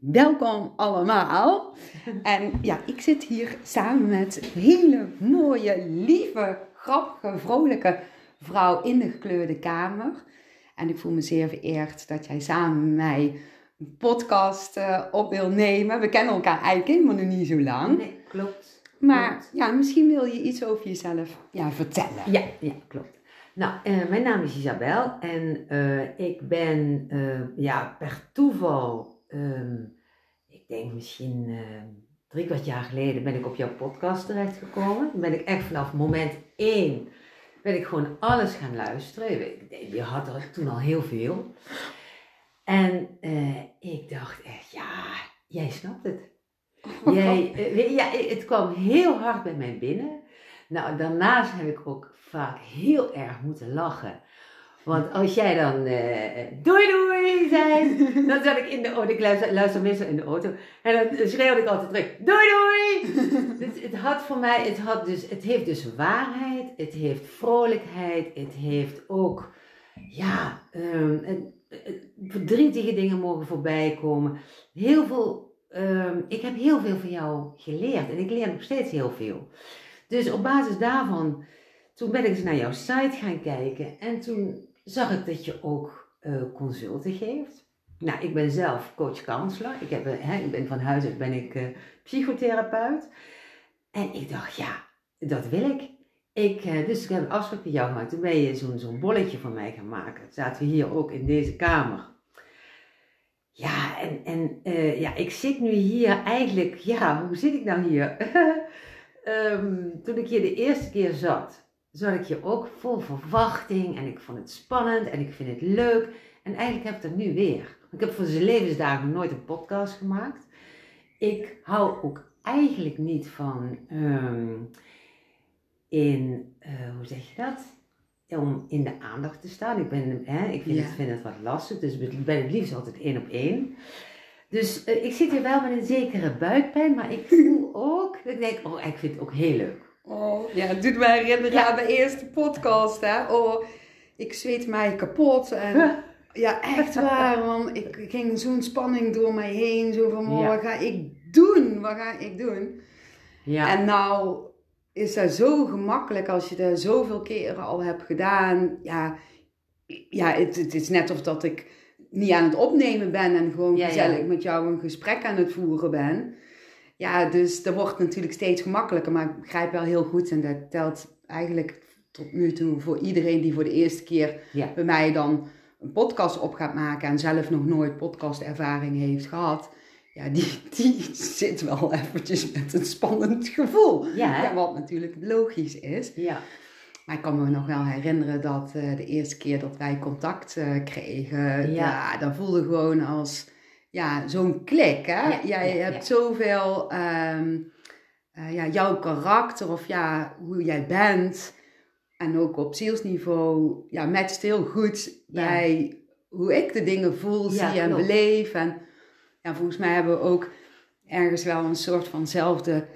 welkom allemaal. En ja, ik zit hier samen met een hele mooie, lieve, grappige, vrolijke vrouw in de gekleurde kamer. En ik voel me zeer vereerd dat jij samen met mij een podcast uh, op wil nemen. We kennen elkaar eigenlijk helemaal nog niet zo lang. Nee, klopt. Maar klopt. ja, misschien wil je iets over jezelf ja, vertellen. Ja, ja, klopt. Nou, uh, mijn naam is Isabel en uh, ik ben ja, per toeval Um, ik denk misschien uh, drie kwart jaar geleden ben ik op jouw podcast terechtgekomen. Ben ik echt vanaf moment één ben ik gewoon alles gaan luisteren. Je had er toen al heel veel. En uh, ik dacht echt, ja, jij snapt het. Jij, uh, ja, het kwam heel hard bij mij binnen. Nou, daarnaast heb ik ook vaak heel erg moeten lachen. Want als jij dan uh, doei doei zei, dan zat ik in de auto, ik luister, luister meestal in de auto, en dan schreeuwde ik altijd terug, doei doei! dus het had voor mij, het, had dus, het heeft dus waarheid, het heeft vrolijkheid, het heeft ook, ja, het, verdrietige dingen mogen voorbij komen. Heel veel, um, ik heb heel veel van jou geleerd en ik leer nog steeds heel veel. Dus op basis daarvan, toen ben ik eens naar jouw site gaan kijken en toen zag ik dat je ook uh, consulten geeft. Nou, ik ben zelf coach-counselor. Ik, heb, hè, ik ben van huis uit ben ik uh, psychotherapeut. En ik dacht, ja, dat wil ik. ik dus ik heb een afspraak met jou gemaakt. Toen ben je zo'n bolletje van mij gaan maken. Zaten we hier ook in deze kamer. Ja, en, en ja, ik zit nu hier eigenlijk, ja, hoe zit ik nou hier? um, toen ik hier de eerste keer zat, zat ik je ook vol verwachting en ik vond het spannend en ik vind het leuk. En eigenlijk heb ik het nu weer. Ik heb voor zijn levensdagen nooit een podcast gemaakt. Ik hou ook eigenlijk niet van um, in, uh, hoe zeg je dat? Om in de aandacht te staan. Ik, ben, hè, ik vind, ja. het, vind het wat lastig, dus ik ben het liefst altijd één op één. Dus uh, ik zit hier wel met een zekere buikpijn, maar ik voel ook, dat ik denk, oh, ik vind het ook heel leuk. Oh, ja, het doet mij herinneren ja. aan de eerste podcast, hè. Oh, ik zweet mij kapot en... Ja, echt waar, man. Ik ging zo'n spanning door mij heen. Zo van, oh, ja. wat ga ik doen? Wat ga ik doen? Ja. En nou is dat zo gemakkelijk als je dat zoveel keren al hebt gedaan. Ja, ja het, het is net of dat ik niet aan het opnemen ben en gewoon ja, gezellig met jou een gesprek aan het voeren ben. Ja, dus dat wordt natuurlijk steeds gemakkelijker. Maar ik begrijp wel heel goed en dat telt eigenlijk tot nu toe voor iedereen die voor de eerste keer bij mij dan een podcast op gaat maken en zelf nog nooit podcastervaring heeft gehad, ja, die, die zit wel eventjes met een spannend gevoel. Ja, ja wat natuurlijk logisch is. Ja. Maar ik kan me nog wel herinneren dat uh, de eerste keer dat wij contact uh, kregen, ja. ja, dat voelde gewoon als ja, zo'n klik. Hè? Ja, Jij ja, hebt zoveel, um, uh, ja, jouw karakter of ja, hoe jij bent en ook op zielsniveau, ja, matcht heel goed bij hoe ik de dingen voel, zie en beleef. En ja, volgens mij hebben we ook ergens wel een soort vanzelfde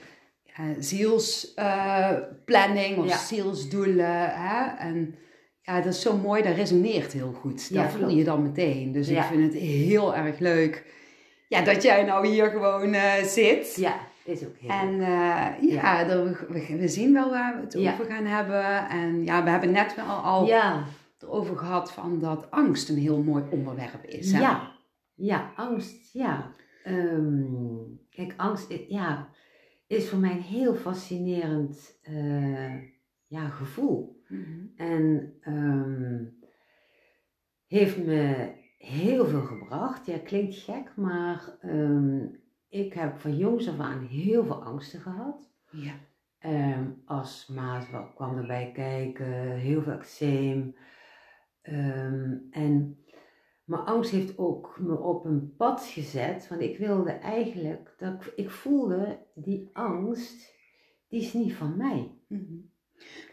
uh, zielsplanning uh, of zielsdoelen. Hè? En ja, dat is zo mooi, dat resoneert heel goed. Dat voel je dan meteen. Dus ik vind het heel erg leuk ja, dat jij nou hier gewoon uh, zit. Ja, is ook heel En uh, ja, ja. we, we, zien wel waar we het over gaan hebben. En ja, we hebben net wel al ja. erover gehad van dat angst een heel mooi onderwerp is. Hè? Ja, ja, angst, ja. Um, kijk, angst ja, is voor mij een heel fascinerend uh, ja, gevoel. Mm -hmm. En um, heeft me heel veel gebracht. Ja, klinkt gek, maar um, ik heb van jongs af aan heel veel angsten gehad. Ja. Um, astma kwam erbij kijken, heel veel eczeem. Um, en mijn angst heeft ook me op een pad gezet, want ik wilde eigenlijk, dat ik, ik voelde die angst, die is niet van mij. Mm -hmm.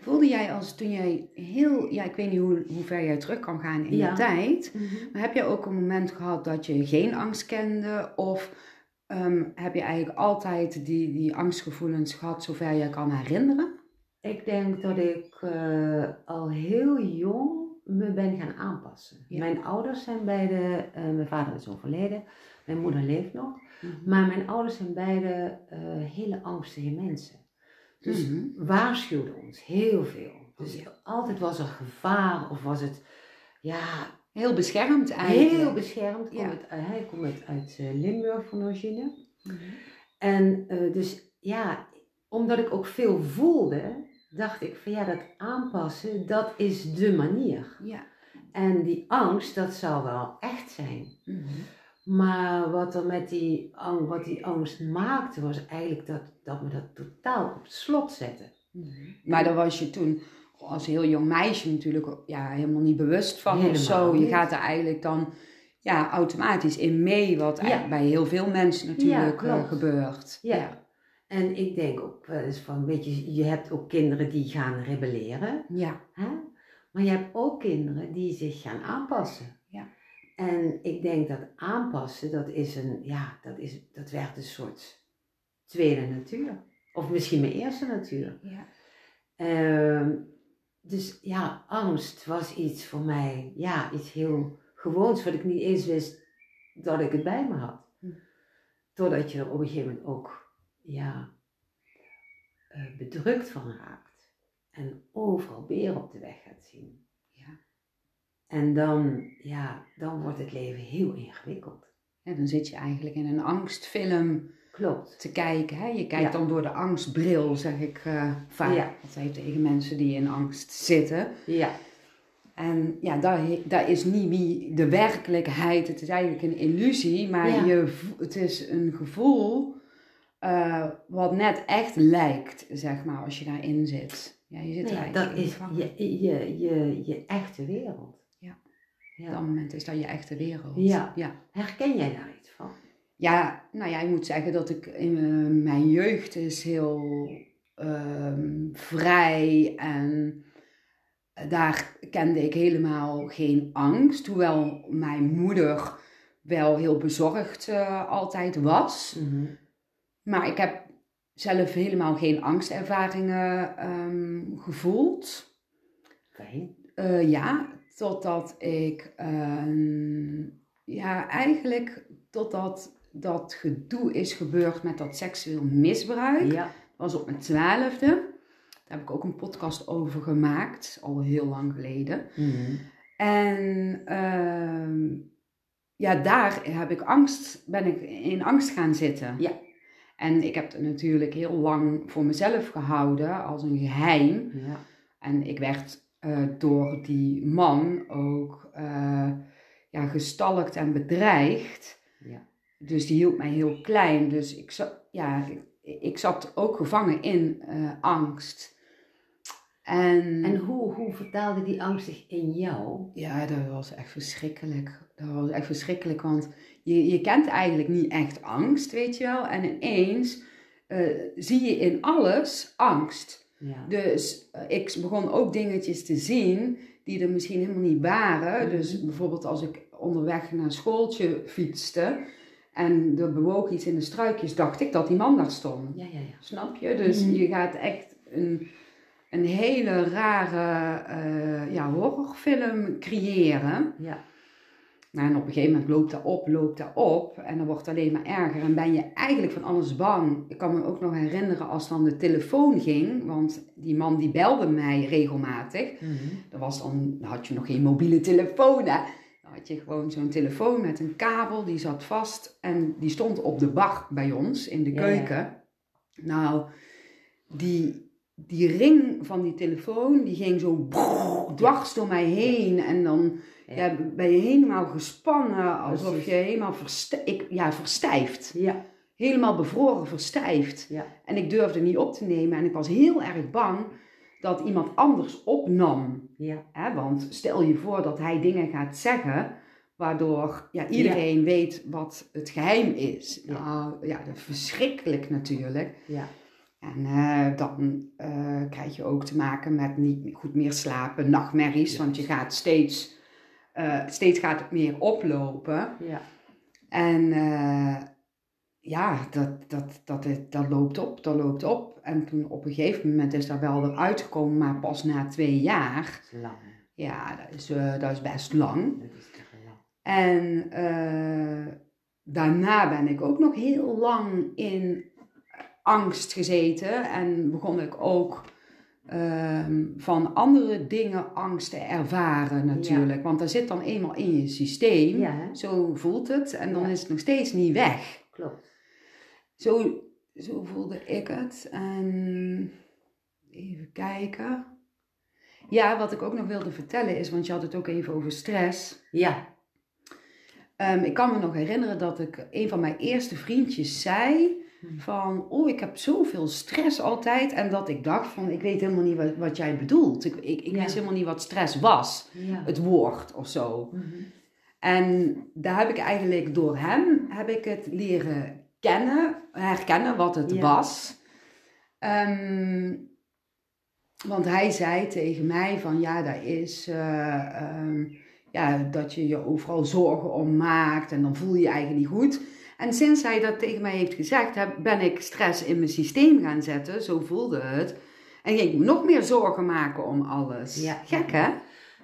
Voelde jij als toen jij heel, ja, ik weet niet hoe, hoe ver jij terug kan gaan in ja. de tijd, mm -hmm. maar heb je ook een moment gehad dat je geen angst kende? Of um, heb je eigenlijk altijd die, die angstgevoelens gehad zover je kan herinneren? Ik denk dat ik uh, al heel jong me ben gaan aanpassen. Ja. Mijn ouders zijn beide, eh, mijn vader is overleden, mijn moeder leeft nog. Mhm. Maar mijn ouders zijn beide eh, hele angstige mensen. Dus Mhm. waarschuwden ons heel veel. Dus Oh, ja. altijd was er gevaar of was het, ja, Heel beschermd eigenlijk. heel beschermd. Kom Ja. het, eh, hij komt uit, uit eh, Limburg van origine. Mhm. En eh, dus ja, omdat ik ook veel voelde, dacht ik van ja, dat aanpassen, dat is de manier. Ja. En die angst, dat zou wel echt zijn. Mhm. Maar wat er met die, wat die angst maakte, was eigenlijk dat, dat me dat totaal op slot zette. Mhm. Maar daar was je toen als heel jong meisje natuurlijk ja, helemaal niet bewust van of zo. Je gaat er eigenlijk dan ja, automatisch in mee, wat Ja. bij heel veel mensen natuurlijk Ja, eh, klopt. gebeurt. Ja. En ik denk ook wel eens van, weet je, je hebt ook kinderen die gaan rebelleren. Ja. Hè? Maar je hebt ook kinderen die zich gaan aanpassen. En ik denk dat aanpassen, dat is een, ja, dat, is, dat werd een soort tweede natuur. Of misschien mijn eerste natuur. ja. Ehm, dus ja, angst was iets voor mij, ja, iets heel gewoons, wat ik niet eens wist dat ik het bij me had. Hm. Totdat je er op een gegeven moment ook, ja, eh, bedrukt van raakt. En overal beren op de weg gaat zien. En dan, ja, dan wordt het leven heel ingewikkeld. En dan zit je eigenlijk in een angstfilm Klopt. te kijken. Hè? Je kijkt Ja. dan door de angstbril, zeg ik eh, vaak Ja. altijd tegen mensen die in angst zitten. Ja, En ja, dat, he- dat is niet wie de werkelijkheid. Het is eigenlijk een illusie, maar Ja. je, het is een gevoel eh, wat net echt lijkt, zeg maar, als je daarin zit. Ja, je zit Nee, dat is je, je, je, je echte wereld. Ja. Dat moment is dat je echte wereld. Ja. ja. Herken jij daar iets van? Ja, nou ja, ik moet zeggen dat ik in eh, mijn jeugd is heel ehm, vrij en daar kende ik helemaal geen angst. Hoewel mijn moeder wel heel bezorgd eh, altijd was. Maar ik heb zelf helemaal geen angstervaringen ehm, gevoeld. Fijn. Eh, ja, totdat ik, ehm, ja, eigenlijk totdat dat gedoe is gebeurd met dat seksueel misbruik. Ja. Dat was op mijn twaalfde. Daar heb ik ook een podcast over gemaakt, al heel lang geleden. En ehm, ja, daar heb ik angst, ben ik in angst gaan zitten. Ja. En ik heb het natuurlijk heel lang voor mezelf gehouden als een geheim. Ja. En ik werd eh, door die man ook eh, ja, gestalkt en bedreigd. Ja. Dus die hield mij heel klein. Dus ik zat, ja, ik, ik zat ook gevangen in eh, angst. En, En hoe, hoe vertaalde die angst zich in jou? ja, dat was echt verschrikkelijk. Dat was echt verschrikkelijk, want je, je kent eigenlijk niet echt angst, weet je wel. En ineens zie je in alles angst. Ja. Dus eh, ik begon ook dingetjes te zien die er misschien helemaal niet waren. Mhm. Dus bijvoorbeeld als ik onderweg naar schooltje fietste en er bewoog iets in de struikjes, dacht ik dat die man daar stond. Ja, ja, ja. Snap je? Dus Mhm. je gaat echt een, een hele rare eh, ja, horrorfilm creëren. Ja. Nou, en op een gegeven moment loopt dat op, loopt dat op. En dan wordt het alleen maar erger. En ben je eigenlijk van alles bang. Ik kan me ook nog herinneren als dan de telefoon ging. Want die man die belde mij regelmatig. Dat was dan, dan had je nog geen mobiele telefoon hè. Dan had je gewoon zo'n telefoon met een kabel. Die zat vast. En die stond op de bar bij ons in de Ja, ja. keuken. Nou, die, die ring van die telefoon. Die ging zo dwars door mij heen. En dan Ja. ben je helemaal gespannen, alsof Precies. je helemaal verstijft. Ik, ja, verstijft. Ja. Helemaal bevroren, verstijft. Ja. En ik durfde niet op te nemen en ik was heel erg bang dat iemand anders opnam. Ja. Hè? Want stel je voor dat hij dingen gaat zeggen waardoor ja, iedereen weet wat het geheim is. Ja. Nou, ja, dat is verschrikkelijk natuurlijk. Ja. En eh, dan eh, krijg je ook te maken met niet goed meer slapen, nachtmerries, want je gaat steeds, eh, steeds gaat het meer oplopen. Ja. En eh, ja, dat, dat, dat, dat, dat loopt op, dat loopt op. En toen op een gegeven moment is dat wel eruit gekomen, maar pas na twee jaar. Dat is lang. Ja, dat is, eh, dat is best lang. Dat is lang. En daarna ben ik ook nog heel lang in angst gezeten. En begon ik ook ehm, van andere dingen angst te ervaren natuurlijk. Want dat zit dan eenmaal in je systeem. Ja? Zo voelt het. En dan Ja. is het nog steeds niet weg. klopt. Zo, zo voelde ik het. En even kijken. Ja, wat ik ook nog wilde vertellen is, want je had het ook even over stress. Ja, Ehm, ik kan me nog herinneren dat ik een van mijn eerste vriendjes zei. Van, oh ik heb zoveel stress altijd. En dat ik dacht van, ik weet helemaal niet wat, wat jij bedoelt. Ik, ik, ik Ja. wist helemaal niet wat stress was, ja. het woord of zo. Mhm. En daar heb ik eigenlijk door hem, heb ik het leren kennen, herkennen wat het Ja. was. Ehm, want hij zei tegen mij van ja, dat is eh, ehm, ja, dat je je overal zorgen om maakt en dan voel je je eigenlijk niet goed. En sinds hij dat tegen mij heeft gezegd, heb, ben ik stress in mijn systeem gaan zetten, zo voelde het. En ging ik me nog meer zorgen maken om alles. Ja. Gek hè?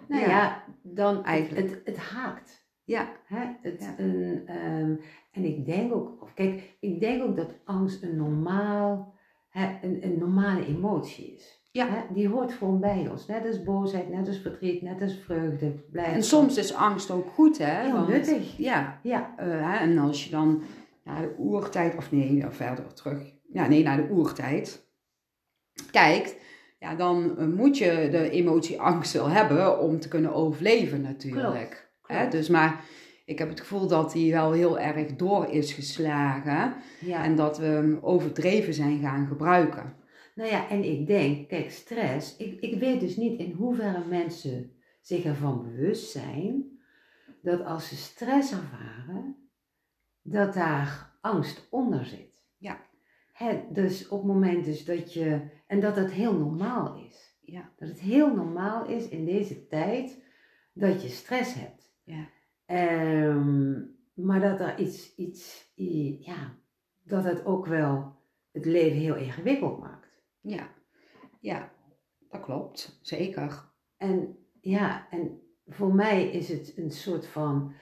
Nou Ja. ja, dan Eigenlijk. Het, het haakt. Ja, Hè? Het, Ja. een, ehm, en ik denk ook, of kijk, ik denk ook dat angst een normaal, hè, een, een normale emotie is. Ja. Hè? Die hoort gewoon bij ons. Net als boosheid, net als verdriet, net als vreugde. En soms is angst ook goed, hè? Heel want- nuttig. Ja, Ja, eh, hè, en als je dan naar de oertijd, of nee, verder terug, ja, nee, naar de oertijd kijkt, ja, dan eh, moet je de emotie angst wel hebben om te kunnen overleven natuurlijk. Hè? klopt. Dus, maar ik heb het gevoel dat die wel heel erg door is geslagen ja. en dat we hem overdreven zijn gaan gebruiken. Nou ja, en ik denk, kijk, stress, ik, ik weet dus niet in hoeverre mensen zich ervan bewust zijn dat als ze stress ervaren, dat daar angst onder zit. Ja. Hè, dus op het moment dus dat je, en dat het heel normaal is. Ja. Dat het heel normaal is in deze tijd dat je stress hebt. Ja. Ehm, maar dat er iets, iets, ja, dat het ook wel het leven heel ingewikkeld maakt. Ja, ja, dat klopt, zeker. En ja, en voor mij is het een soort van,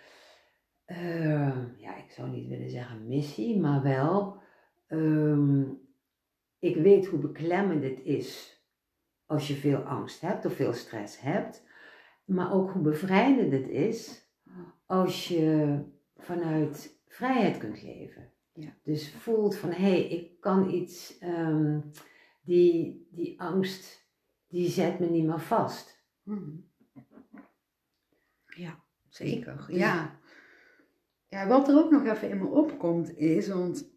eh, ja, ik zou niet willen zeggen missie, maar wel, ehm, ik weet hoe beklemmend het is als je veel angst hebt of veel stress hebt, maar ook hoe bevrijdend het is als je vanuit vrijheid kunt leven. Ja. Dus voelt van, hé, hey, ik kan iets, ehm, die, die angst, die zet me niet meer vast. Mhm. Ja, zeker. Dus- Ja. ja, wat er ook nog even in me opkomt is, want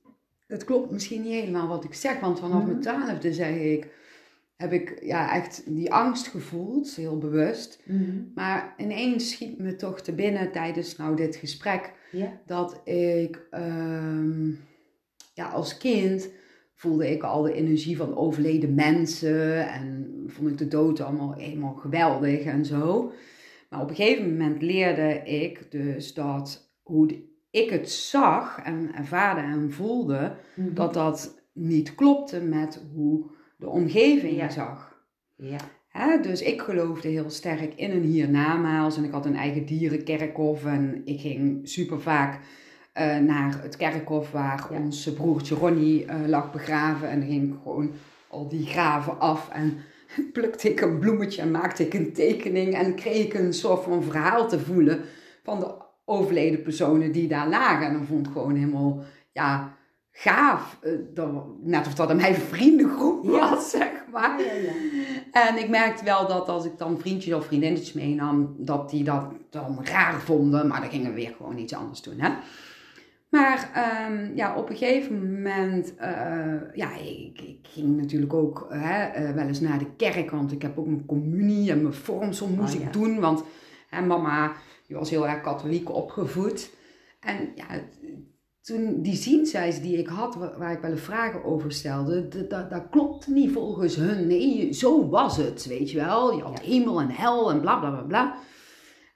het klopt misschien niet helemaal wat ik zeg, want vanaf Mhm. mijn twaalfde zeg ik, heb ik ja, echt die angst gevoeld, heel bewust. Maar ineens schiet me toch te binnen tijdens nou dit gesprek dat ik ehm, ja, als kind voelde ik al de energie van overleden mensen en vond ik de dood allemaal helemaal geweldig en zo. Maar op een gegeven moment leerde ik dus dat hoe ik het zag en ervaarde en voelde, Mhm. dat dat niet klopte met hoe de omgeving Ja. zag. Ja. Dus ik geloofde heel sterk in een hiernamaals en ik had een eigen dierenkerkhof en ik ging super vaak eh, naar het kerkhof waar Ja. ons broertje Ronnie eh, lag begraven en dan ging ik gewoon al die graven af en plukte ik een bloemetje en maakte ik een tekening en kreeg ik een soort van verhaal te voelen van de overleden personen die daar lagen en dan vond ik gewoon helemaal ja gaaf, eh, net of dat een mijn vriendengroep Ja. was zeg maar. Ja, ja. En ik merkte wel dat als ik dan vriendjes of vriendinnetjes meenam, dat die dat dan raar vonden. Maar dan gingen we weer gewoon iets anders doen. Hè? Maar ehm, ja, op een gegeven moment, eh, ja, ik, ik ging natuurlijk ook hè, eh, wel eens naar de kerk, want ik heb ook mijn communie en mijn vormsel moest Oh, ja. ik doen. Want hè, mama, die was heel erg katholiek opgevoed. En ja, toen die zienswijze die ik had, wa- waar ik wel eens vragen over stelde, dat, klopt niet volgens hun. Nee, zo was het, weet je wel. Je had hemel en hel en bla bla bla bla.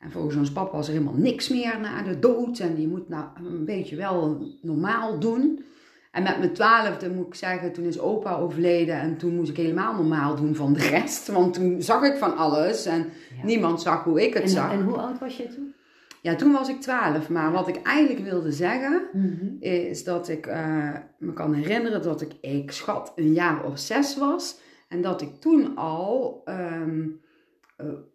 En volgens ons papa was er helemaal niks meer na de dood. En je moet nou een beetje wel normaal doen. En met mijn twaalfde moet ik zeggen, toen is opa overleden en toen moest ik helemaal normaal doen van de rest. Want toen zag ik van alles en Ja. niemand zag hoe ik het En, zag. en hoe oud was je toen? Ja, toen was ik twaalf. Maar wat ik eigenlijk wilde zeggen, Mhm. is dat ik eh, me kan herinneren dat ik, ik schat, een jaar of zes was. En dat ik toen al, ehm, eh,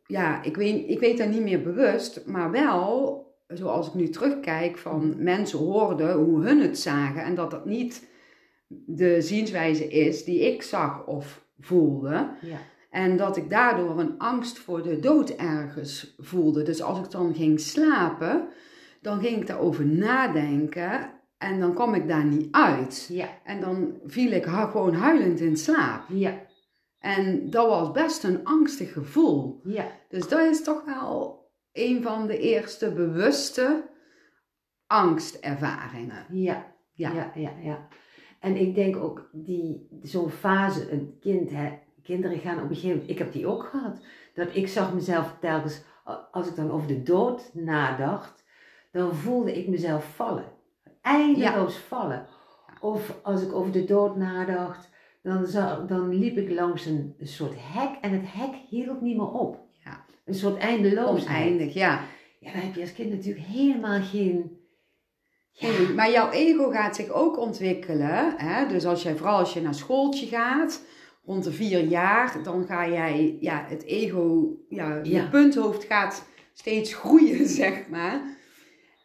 ja, ik weet, ik weet dat niet meer bewust, maar wel, zoals ik nu terugkijk, van mensen hoorden hoe hun het zagen. En dat dat niet de zienswijze is die ik zag of voelde. Ja. En dat ik daardoor een angst voor de dood ergens voelde. Dus als ik dan ging slapen, dan ging ik daarover nadenken en dan kwam ik daar niet uit. Ja. En dan viel ik gewoon huilend in slaap. Ja. En dat was best een angstig gevoel. Ja. Dus dat is toch wel een van de eerste bewuste angstervaringen. Ja. Ja. Ja, ja, ja. En ik denk ook die, zo'n fase, een kind, hè, kinderen gaan op een gegeven moment, ik heb die ook gehad, dat ik zag mezelf telkens, als ik dan over de dood nadacht, dan voelde ik mezelf vallen. Eindeloos vallen. Of als ik over de dood nadacht, dan, dan liep ik langs een, soort hek en het hek hield niet meer op. Ja. Een soort eindeloosheid. Oneindig, ja. Ja, dan heb je als kind natuurlijk helemaal geen... Ja, Nee, Maar jouw ego gaat zich ook ontwikkelen. Hè? Dus als jij, vooral als je naar schooltje gaat, rond de vier jaar, dan ga jij, ja, het ego, ja, je Ja. punthoofd gaat steeds groeien, zeg maar.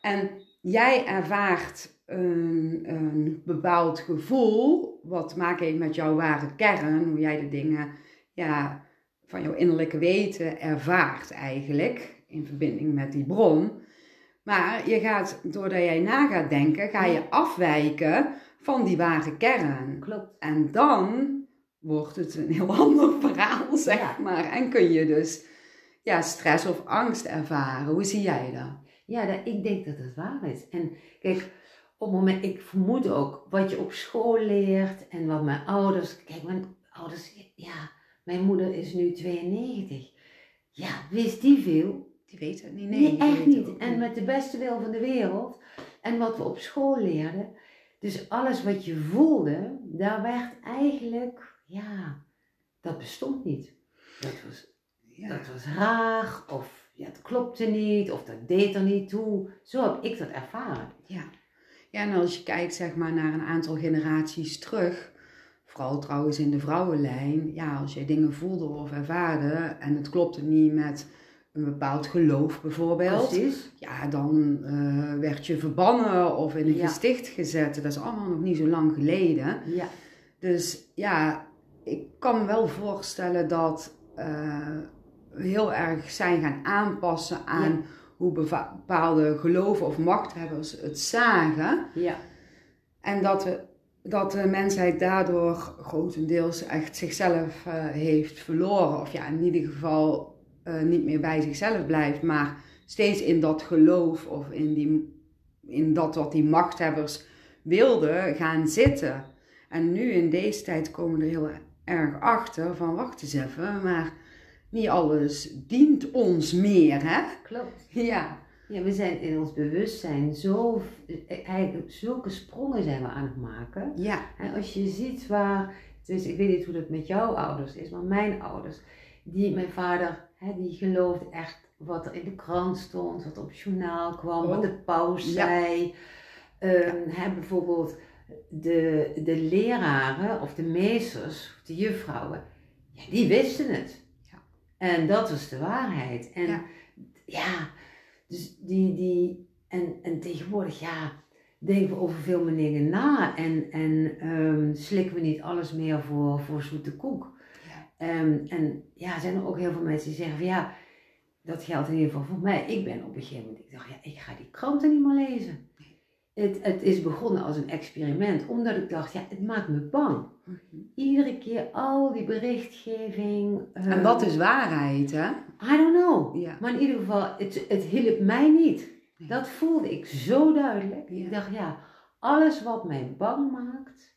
En jij ervaart een, een bepaald gevoel, wat maakt heeft met jouw ware kern, hoe jij de dingen, ja, van jouw innerlijke weten ervaart eigenlijk, in verbinding met die bron. Maar je gaat, doordat jij na gaat denken, ga je afwijken van die ware kern. klopt. En dan wordt het een heel ander verhaal, zeg Ja. maar. En kun je dus ja, stress of angst ervaren. Hoe zie jij dat? Ja, dat, ik denk dat het waar is. En kijk, op het moment, ik vermoed ook wat je op school leert en wat mijn ouders, kijk, mijn ouders, ja, mijn moeder is nu 92. Ja, wist die veel? Die weet het niet. Nee, Nee, echt niet. ook En met de beste wil van de wereld en wat we op school leerden. Dus alles wat je voelde, daar werd eigenlijk, ja, dat bestond niet. Dat was Ja. dat was raar, of ja, het klopte niet, of dat deed er niet toe. Zo heb ik dat ervaren. Ja. Ja, en als je kijkt zeg maar, naar een aantal generaties terug, vooral trouwens in de vrouwenlijn, ja, als jij dingen voelde of ervaarde en het klopte niet met een bepaald geloof bijvoorbeeld, Precies. ja, dan eh, werd je verbannen of in een Ja. gesticht gezet. Dat is allemaal nog niet zo lang geleden. Ja, Dus ja, ik kan me wel voorstellen dat eh, we heel erg zijn gaan aanpassen aan Ja. Hoe bepaalde geloven of machthebbers het zagen. ja, En dat, we, dat de mensheid daardoor grotendeels echt zichzelf eh, heeft verloren. Of ja, in ieder geval eh, niet meer bij zichzelf blijft, maar steeds in dat geloof of in, die, in dat wat die machthebbers wilden gaan zitten. En nu in deze tijd komen we er heel erg achter van wacht eens even, maar niet alles dient ons meer, hè? klopt. Ja, Ja, we zijn in ons bewustzijn zo, eigenlijk zulke sprongen zijn we aan het maken. ja, En als je ziet waar, dus ik weet niet hoe dat met jouw ouders is, maar mijn ouders, die, mijn vader, hè, die geloofde echt wat er in de krant stond, wat op het journaal kwam, wat Oh. de paus Ja. zei. Ehm, hè, bijvoorbeeld de, de leraren of de meesters, of de juffrouwen, ja, die wisten het. En dat was de waarheid. En Ja. ja, dus die, die, en, en tegenwoordig, ja, denken we over veel meer dingen na en, en ehm, slikken we niet alles meer voor, voor zoete koek. Ja. Ehm, en ja, zijn er ook heel veel mensen die zeggen van ja, dat geldt in ieder geval voor mij. Ik ben op een gegeven moment, ik dacht ja, ik ga die kranten niet meer lezen. Het, het is begonnen als een experiment, omdat ik dacht, ja, het maakt me bang. Iedere keer al die berichtgeving. En ehm, wat is waarheid, hè? I don't know. Ja. Maar in ieder geval, het, het hielp mij niet. Nee. Dat voelde ik zo duidelijk. Ja. Ik dacht, ja, alles wat mij bang maakt,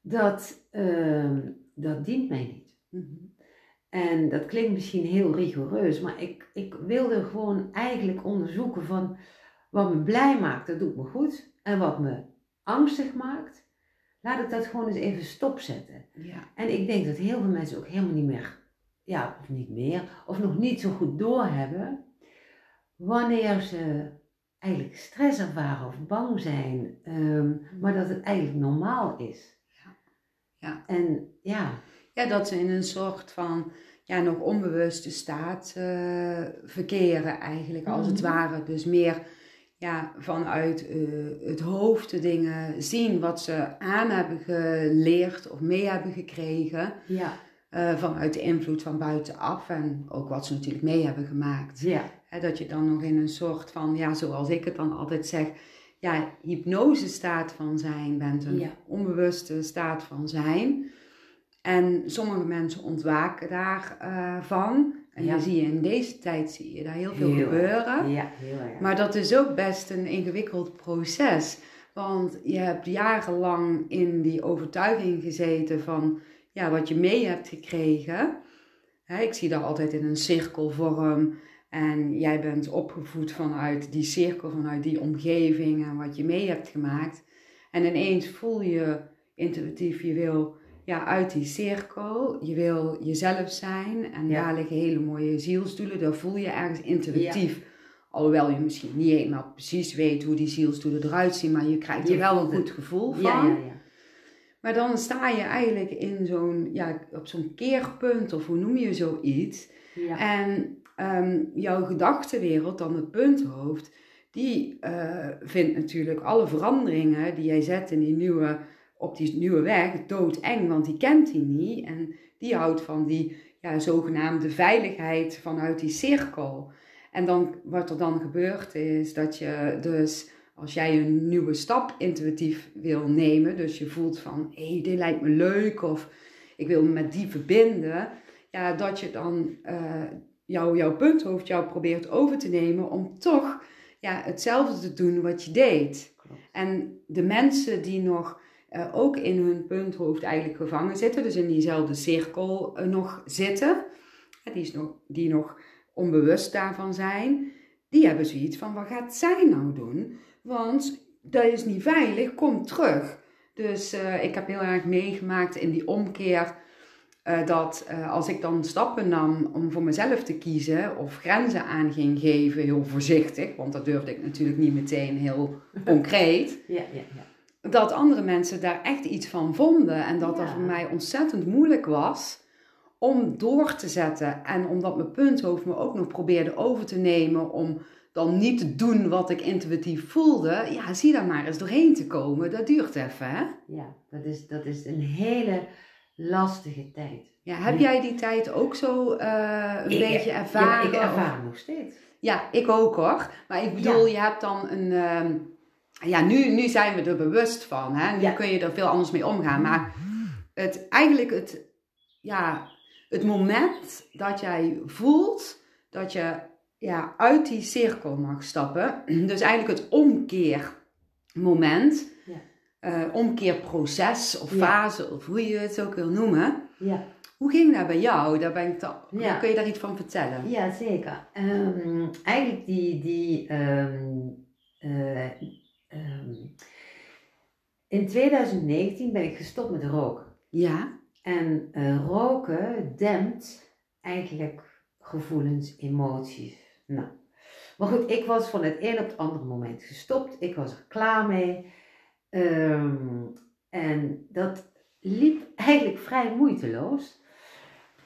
dat, ehm, dat dient mij niet. Mhm. En dat klinkt misschien heel rigoureus, maar ik, ik wilde gewoon eigenlijk onderzoeken van wat me blij maakt, dat doet me goed. En wat me angstig maakt, laat ik dat gewoon eens even stopzetten. Ja. En ik denk dat heel veel mensen ook helemaal niet meer, ja, of niet meer, of nog niet zo goed doorhebben wanneer ze eigenlijk stress ervaren of bang zijn, ehm, maar dat het eigenlijk normaal is. Ja. Ja. En ja, Ja, dat ze in een soort van ja, nog onbewuste staat eh, verkeren eigenlijk, als het Mhm. ware. Dus meer ja, vanuit eh, het hoofd de dingen zien wat ze aan hebben geleerd of mee hebben gekregen. ja, eh, vanuit de invloed van buitenaf en ook wat ze natuurlijk mee hebben gemaakt. ja, dat je dan nog in een soort van, ja, zoals ik het dan altijd zeg, ja, hypnose staat van zijn bent, een Ja. onbewuste staat van zijn. En sommige mensen ontwaken daarvan. En Ja. je zie je in deze tijd zie je daar heel veel Heel gebeuren. ja, heel erg. Maar dat is ook best een ingewikkeld proces. Want je hebt jarenlang in die overtuiging gezeten van ja, wat je mee hebt gekregen. Hè, ik zie dat altijd in een cirkelvorm. En jij bent opgevoed vanuit die cirkel, vanuit die omgeving en wat je mee hebt gemaakt. En ineens voel je intuïtief, je wil ja, uit die cirkel, je wil jezelf zijn. En Ja. daar liggen hele mooie zielsdoelen, dat voel je ergens intuïtief. Alhoewel je misschien niet helemaal precies weet hoe die zielsdoelen eruit zien, maar je krijgt er Je wel een goed gevoel van. Maar dan sta je eigenlijk in zo'n, ja, op zo'n keerpunt, of hoe noem je zoiets. ja. En ehm, jouw gedachtenwereld, dan het punthoofd, die eh, vindt natuurlijk alle veranderingen die jij zet in die nieuwe, op die nieuwe weg doodeng, want die kent die niet. En die houdt van die ja, zogenaamde veiligheid vanuit die cirkel. En dan, wat er dan gebeurt is dat je dus, als jij een nieuwe stap intuïtief wil nemen, dus je voelt van, hé, hey, dit lijkt me leuk, of ik wil me met die verbinden, ja, dat je dan jou, jouw punthoofd jou probeert over te nemen om toch ja, hetzelfde te doen wat je deed. Klopt. En de mensen die nog eh, ook in hun punthoofd eigenlijk gevangen zitten, dus in diezelfde cirkel eh, nog zitten, hè, die, is nog, die nog onbewust daarvan zijn, die hebben zoiets van, wat gaat zij nou doen? Want dat is niet veilig, kom terug. Dus eh, ik heb heel erg meegemaakt in die omkeer eh, dat eh, als ik dan stappen nam om voor mezelf te kiezen of grenzen aan ging geven, heel voorzichtig, want dat durfde ik natuurlijk niet meteen heel concreet, Ja, ja, ja. Dat andere mensen daar echt iets van vonden en dat dat voor mij ontzettend moeilijk was om door te zetten en omdat mijn punthoofd me ook nog probeerde over te nemen om dan niet te doen wat ik intuïtief voelde, ja, zie daar maar eens doorheen te komen. Dat duurt even, hè? Ja, dat is, dat is een hele lastige tijd. Ja, heb jij die tijd ook zo eh, een Ik- beetje ervaren? Ja, ik ervaar nog steeds. Ja, ik ook hoor. Maar ik bedoel, je hebt dan een. ehm, ja, nu, nu zijn we er bewust van. Hè? Nu Ja. kun je er veel anders mee omgaan. Maar het, eigenlijk het, ja, het moment dat jij voelt dat je ja, uit die cirkel mag stappen. Dus eigenlijk het omkeermoment. Ja. eh, omkeerproces of Ja. fase, of hoe je het ook wil noemen. Ja, Hoe ging dat bij jou? Daar ben ik Ja. Kun je daar iets van vertellen? ja zeker. Ehm, eigenlijk die, die ehm, eh, ehm, in 2019 ben ik gestopt met roken. Ja. En eh, roken dempt eigenlijk gevoelens, emoties. Nou, maar goed, ik was van het een op het andere moment gestopt. Ik was er klaar mee. Ehm, en dat liep eigenlijk vrij moeiteloos.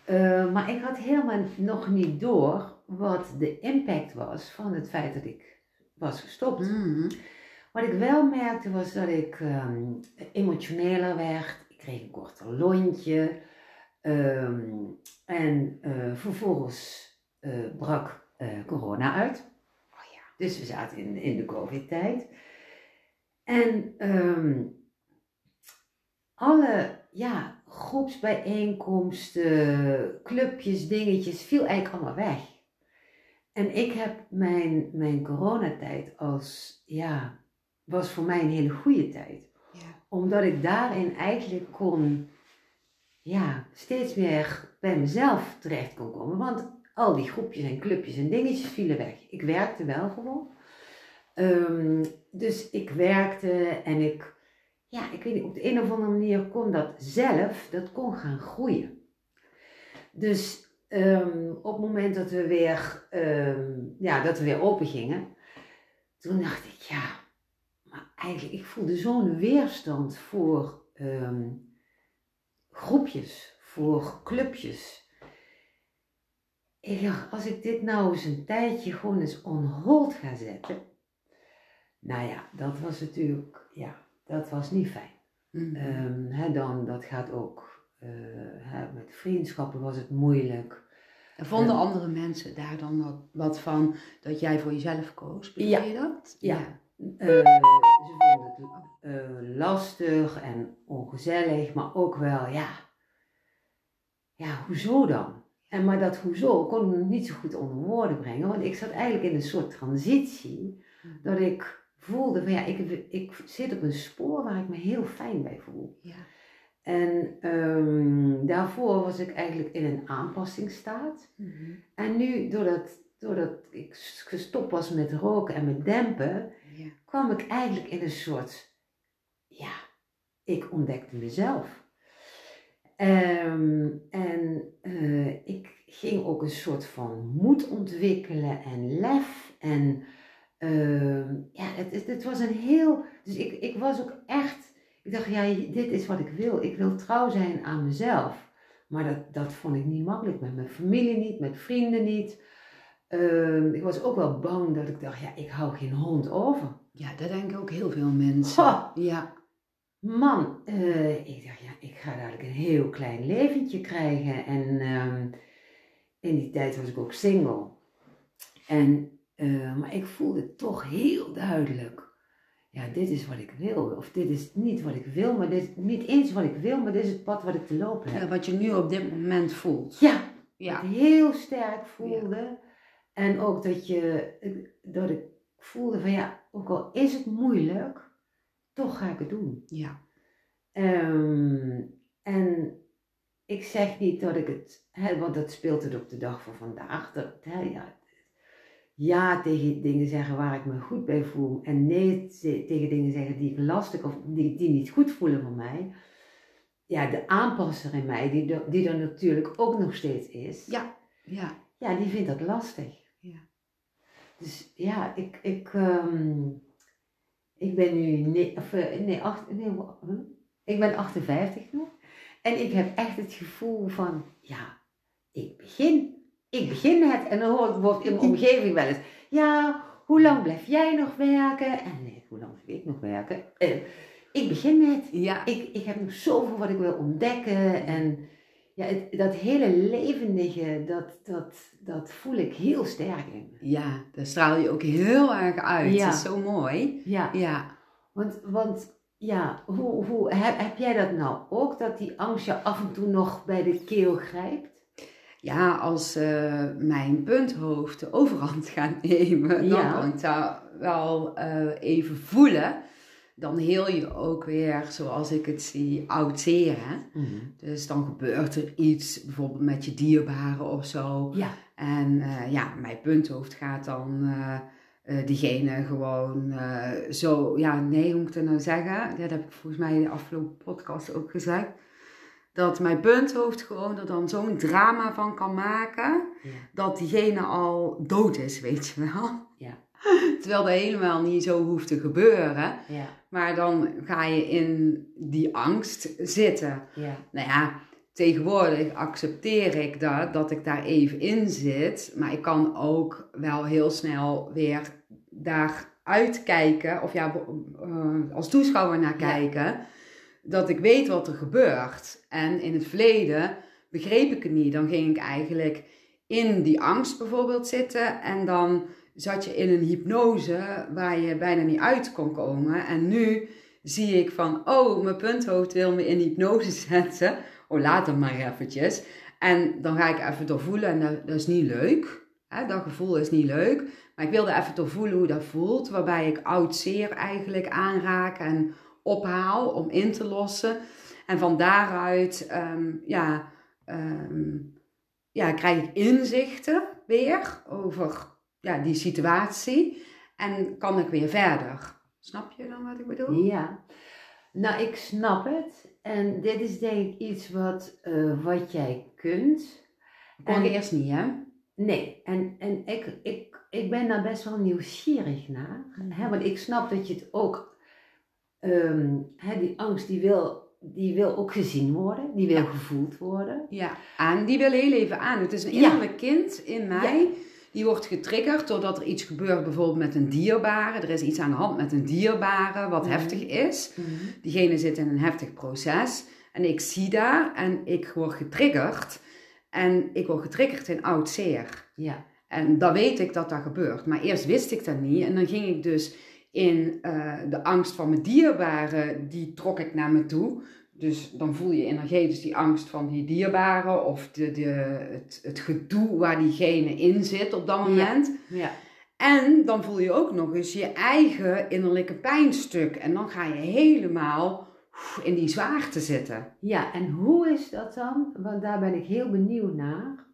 Eh, maar ik had helemaal nog niet door wat de impact was van het feit dat ik was gestopt. Mhm. Wat ik wel merkte was dat ik ehm, emotioneler werd. Ik kreeg een korter lontje. Ehm, en eh, vervolgens eh, brak eh, corona uit. Oh ja. Dus we zaten in, in de COVID-tijd. En ehm, alle ja, groepsbijeenkomsten, clubjes, dingetjes, viel eigenlijk allemaal weg. En ik heb mijn, mijn coronatijd als, ja, was voor mij een hele goede tijd. Ja. Omdat ik daarin eigenlijk kon, ja, steeds meer bij mezelf terecht kon komen. Want al die groepjes en clubjes en dingetjes vielen weg. Ik werkte wel gewoon. Ehm, dus ik werkte en ik ja, ik weet niet, op de een of andere manier kon dat zelf, dat kon gaan groeien. Dus ehm, op het moment dat we weer, ehm, ja, dat we weer open gingen, toen dacht ik, ja, eigenlijk, ik voelde zo'n weerstand voor ehm, groepjes, voor clubjes. Ik dacht, als ik dit nou eens een tijdje gewoon eens on hold ga zetten. Nou ja, dat was natuurlijk, ja, dat was niet fijn. Mhm. Ehm, dan, dat gaat ook, eh, met vriendschappen was het moeilijk. En vonden Ja. andere mensen daar dan wat, wat van dat jij voor jezelf koos? Ja. je dat? Ja. Eh, ze vonden het eh, lastig en ongezellig, maar ook wel, ja, ja, hoezo dan? En maar dat hoezo kon ik niet zo goed onder woorden brengen, want ik zat eigenlijk in een soort transitie, dat ik voelde van ja, ik, ik zit op een spoor waar ik me heel fijn bij voel. Ja. En ehm, daarvoor was ik eigenlijk in een aanpassingsstaat. Mhm. En nu, doordat, doordat ik gestopt was met roken en met dempen, Ja. kwam ik eigenlijk in een soort, ja, ik ontdekte mezelf. Ehm, en eh, ik ging ook een soort van moed ontwikkelen en lef. En ehm, ja, het, het, het was een heel. Dus ik, ik was ook echt. Ik dacht, ja, dit is wat ik wil. Ik wil trouw zijn aan mezelf. Maar dat, dat vond ik niet makkelijk. Met mijn familie niet, met vrienden niet. Ehm, ik was ook wel bang dat ik dacht, ja, ik hou geen hond over. ja, dat denken ook heel veel mensen. Ha! Ja. Man, eh, ik dacht, ja, ik ga dadelijk een heel klein leventje krijgen. En ehm, in die tijd was ik ook single. En, eh, maar ik voelde toch heel duidelijk, ja, dit is wat ik wil. Of dit is niet wat ik wil, maar dit is niet eens wat ik wil, maar dit is het pad wat ik te lopen heb. Ja, Wat je nu op dit moment voelt. Ja, Ja. heel sterk voelde. En ook dat, je, dat ik voelde van ja, ook al is het moeilijk, toch ga ik het doen. Ja. Ehm, en ik zeg niet dat ik het, hè, want dat speelt het op de dag van vandaag. Dat, hè, ja, ja tegen dingen zeggen waar ik me goed bij voel. En nee te- tegen dingen zeggen die ik lastig of die, die niet goed voelen voor mij. Ja, de aanpasser in mij, die, er- die er natuurlijk ook nog steeds is. Ja. Ja. Ja, die vindt dat lastig. Dus ja, ik, ik, ehm, ik ben nu, nee, of, eh, nee, acht, nee, huh? ik ben 58 nu. En ik heb echt het gevoel van, ja, ik begin. Ik begin net. En dan hoor ik in mijn omgeving wel eens, ja, hoe lang blijf jij nog werken? En nee, hoe lang blijf ik nog werken? Eh, ik begin net. Ja. Ik, ik heb nog zoveel wat ik wil ontdekken. En ja, het, dat hele levendige, dat, dat, dat voel ik heel sterk in. Ja, daar straal je ook heel erg uit. Ja. Dat is zo mooi. Ja, Ja. want, want ja, hoe, hoe, heb, heb jij dat nou ook? Dat die angst je af en toe nog bij de keel grijpt? Ja, als eh, mijn punthoofd de overhand gaat nemen, dan Ja. kan ik dat wel eh, even voelen. Dan heel je ook weer, zoals ik het zie, ouderen. Dus dan gebeurt er iets, bijvoorbeeld met je dierbaren of zo. Ja, En eh, ja, mijn punthoofd gaat dan eh, eh, diegene gewoon zo, ja, nee, hoe moet ik dat nou zeggen? Dat heb ik volgens mij in de afgelopen podcast ook gezegd. Dat mijn punthoofd gewoon er dan zo'n drama van kan maken, ja, dat diegene al dood is, weet je wel. Terwijl dat helemaal niet zo hoeft te gebeuren. ja, Maar dan ga je in die angst zitten. ja, Nou ja, tegenwoordig accepteer ik dat, dat ik daar even in zit. Maar ik kan ook wel heel snel weer daar uitkijken, of ja, eh, als toeschouwer naar Ja. kijken, dat ik weet wat er gebeurt. En in het verleden begreep ik het niet. Dan ging ik eigenlijk in die angst bijvoorbeeld zitten en dan zat je in een hypnose waar je bijna niet uit kon komen. En nu zie ik van, oh, mijn punthoofd wil me in hypnose zetten. Oh, laat hem maar eventjes. En dan ga ik even doorvoelen en dat, is niet leuk. Dat gevoel is niet leuk. Maar ik wilde even doorvoelen hoe dat voelt. Waarbij ik oud zeer eigenlijk aanraak en ophaal om in te lossen. En van daaruit, ehm, ja, ehm, ja, krijg ik inzichten weer over ja, die situatie. En kan ik weer verder. Snap je dan wat ik bedoel? ja. Nou, ik snap het. En dit is denk ik iets wat, eh, wat jij kunt. Kon En- eerst niet, hè? Nee, en, en ik, ik, ik ben daar best wel nieuwsgierig naar. Hè, want ik snap dat je het ook, ehm, hè, die angst die wil, die wil ook gezien worden, die wil Ja. gevoeld worden. Ja, en die wil heel even aan. Het is een Ja. innerlijk kind in mij. Die wordt getriggerd doordat er iets gebeurt, bijvoorbeeld met een dierbare. Er is iets aan de hand met een dierbare wat Mhm. heftig is. Diegene zit in een heftig proces. En ik zie daar en ik word getriggerd. En ik word getriggerd in oud zeer. Ja, En dan weet ik dat dat gebeurt. Maar eerst wist ik dat niet. En dan ging ik dus in eh, de angst van mijn dierbare, die trok ik naar me toe. Dus dan voel je energetisch die angst van die dierbare of de, de, het, het gedoe waar diegene in zit op dat moment. ja, En dan voel je ook nog eens je eigen innerlijke pijnstuk. En dan ga je helemaal in die zwaarte zitten. ja. En hoe is dat dan? Want daar ben ik heel benieuwd naar.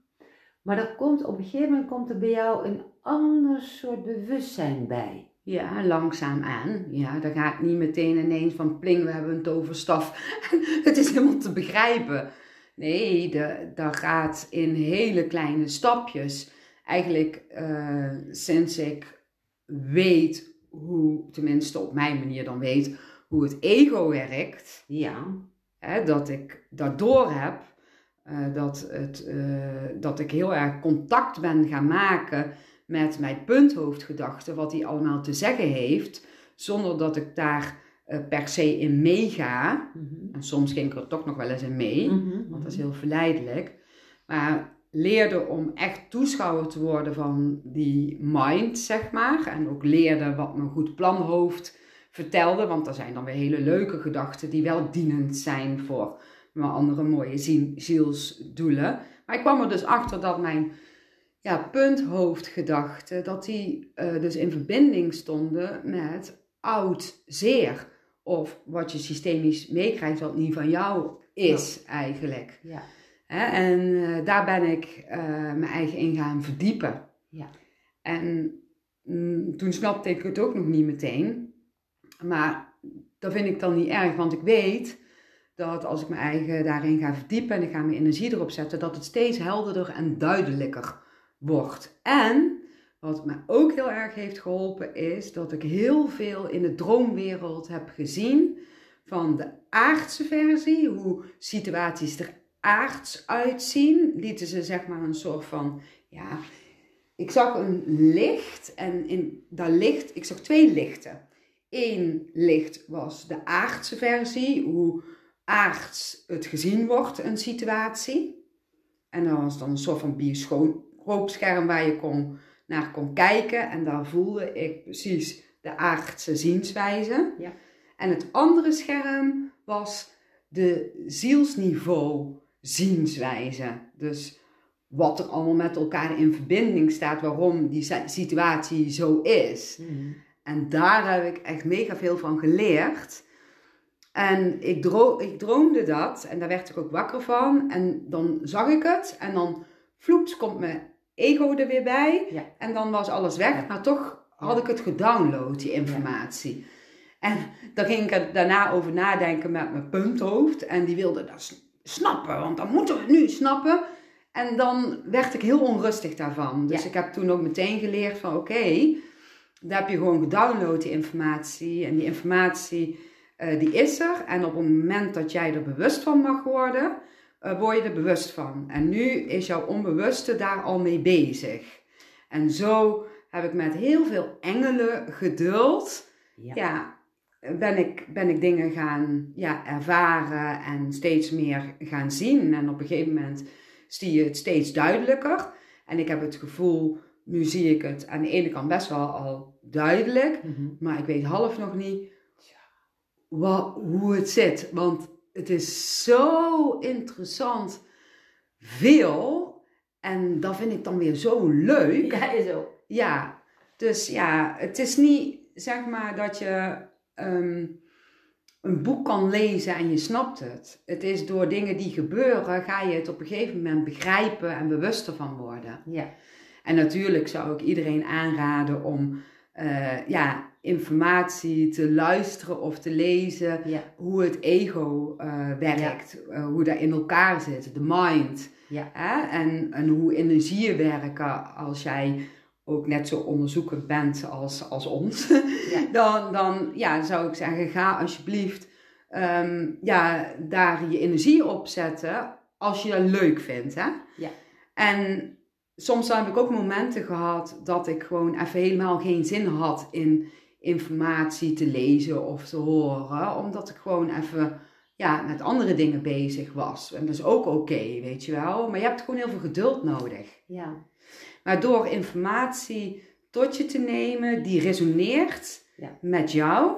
Maar er komt op een gegeven moment komt er bij jou een ander soort bewustzijn bij. Ja, langzaam aan. Ja, dan gaat niet meteen ineens van pling, we hebben een toverstaf. het is helemaal te begrijpen. Nee, de, dat gaat in hele kleine stapjes. Eigenlijk eh, sinds ik weet hoe, tenminste op mijn manier dan weet, hoe het ego werkt. Ja, Hè, dat ik dat door heb. eh, dat, het, eh, dat ik heel erg contact ben gaan maken met mijn punthoofdgedachte, wat hij allemaal te zeggen heeft, zonder dat ik daar eh, per se in meega. Mhm. En soms ging ik er toch nog wel eens in mee, Mhm, want dat is heel verleidelijk. Maar leerde om echt toeschouwer te worden van die mind, zeg maar. En ook leerde wat mijn goed planhoofd vertelde, want er zijn dan weer hele leuke gedachten die wel dienend zijn voor mijn andere mooie zie- zielsdoelen. Maar ik kwam er dus achter dat mijn ja, punthoofdgedachten, dat die eh, dus in verbinding stonden met oud zeer. Of wat je systemisch meekrijgt, wat niet van jou is eigenlijk. ja, Hè, en eh, daar ben ik eh, mijn eigen in gaan verdiepen. Ja. En mm, toen snapte ik het ook nog niet meteen. Maar dat vind ik dan niet erg, want ik weet dat als ik mijn eigen daarin ga verdiepen en ik ga mijn energie erop zetten, dat het steeds helderder en duidelijker wordt. En wat me ook heel erg heeft geholpen is dat ik heel veel in de droomwereld heb gezien van de aardse versie, hoe situaties er aards uitzien, lieten ze zeg maar een soort van, ja, ik zag een licht en in dat licht, ik zag twee lichten. Eén licht was de aardse versie, hoe aards het gezien wordt, een situatie. En dat was dan een soort van bioscoopscherm waar je kon, naar kon kijken. En daar voelde ik precies de aardse zienswijze. Ja. En het andere scherm was de zielsniveau zienswijze. Dus wat er allemaal met elkaar in verbinding staat, waarom die si- situatie zo is. Mhm. En daar heb ik echt mega veel van geleerd. En ik, dro ik droomde dat en daar werd ik ook wakker van. En dan zag ik het en dan vloeps komt mijn ego er weer bij. Ja. En dan was alles weg, Ja. maar toch had ik het gedownload, die informatie. En dan ging ik er daarna over nadenken met mijn punthoofd. En die wilde dat snappen, want dan moeten we het nu snappen. En dan werd ik heel onrustig daarvan. Dus ik heb toen ook meteen geleerd van oké, daar heb je gewoon gedownload die informatie. En die informatie eh, die is er. En op het moment dat jij er bewust van mag worden, eh, word je er bewust van. En nu is jouw onbewuste daar al mee bezig. En zo heb ik met heel veel engelen geduld, Ja. ja, ben, ik, ben ik dingen gaan ja, ervaren en steeds meer gaan zien. En op een gegeven moment zie je het steeds duidelijker. En ik heb het gevoel, nu zie ik het aan de ene kant best wel al duidelijk. Mhm. Maar ik weet half nog niet wat, hoe het zit. Want het is zo interessant veel. En dat vind ik dan weer zo leuk. Ja, is ook. Ja, dus ja, het is niet zeg maar dat je ehm, een boek kan lezen en je snapt het. Het is door dingen die gebeuren, ga je het op een gegeven moment begrijpen en bewuster van worden. Ja. En natuurlijk zou ik iedereen aanraden om, eh, ja, informatie te luisteren of te lezen. Ja. Hoe het ego eh, werkt, eh, hoe dat in elkaar zit, de mind. Ja. Hè? En, en hoe energieën werken als jij ook net zo onderzoekend bent als, als ons. Dan, dan ja, zou ik zeggen, ga alsjeblieft ehm, ja, daar je energie op zetten als je dat leuk vindt. Hè? Ja. En soms heb ik ook momenten gehad dat ik gewoon even helemaal geen zin had in informatie te lezen of te horen. Omdat ik gewoon even ja, met andere dingen bezig was. En dat is ook oké, weet je wel. Maar je hebt gewoon heel veel geduld nodig. Ja. Maar door informatie tot je te nemen die resoneert Ja. met jou.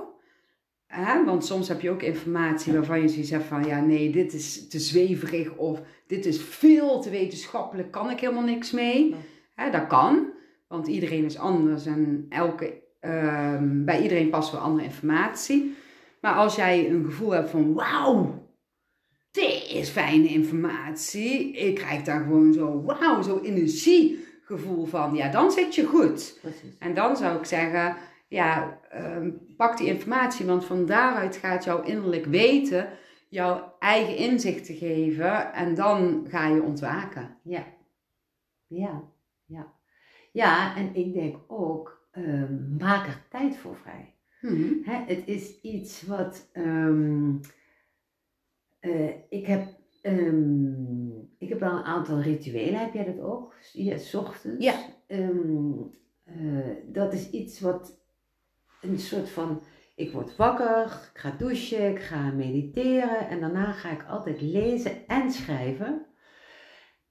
Hè? Want soms heb je ook informatie waarvan je zoiets hebt van... Ja, nee, dit is te zweverig of dit is veel te wetenschappelijk. Kan ik helemaal niks mee. Ja. Hè, dat kan, want iedereen is anders en elke, ehm, bij iedereen past wel andere informatie. Maar als jij een gevoel hebt van... Wauw, dit is fijne informatie. Ik krijg daar gewoon zo, wauw, zo energiegevoel van. Ja, dan zit je goed. Precies. En dan zou ik zeggen, ja, ehm, pak die informatie, want van daaruit gaat jouw innerlijk weten jouw eigen inzicht te geven en dan ga je ontwaken. Ja. Ja. Ja. Ja, en ik denk ook, ehm, maak er tijd voor vrij. Mhm. Hè, het is iets wat ehm, eh, ik heb. ehm, ik heb wel een aantal rituelen, heb jij dat ook? Ja, s ochtends. Ja. Eh, dat is iets wat een soort van. Ik word wakker, ik ga douchen, ik ga mediteren en daarna ga ik altijd lezen en schrijven.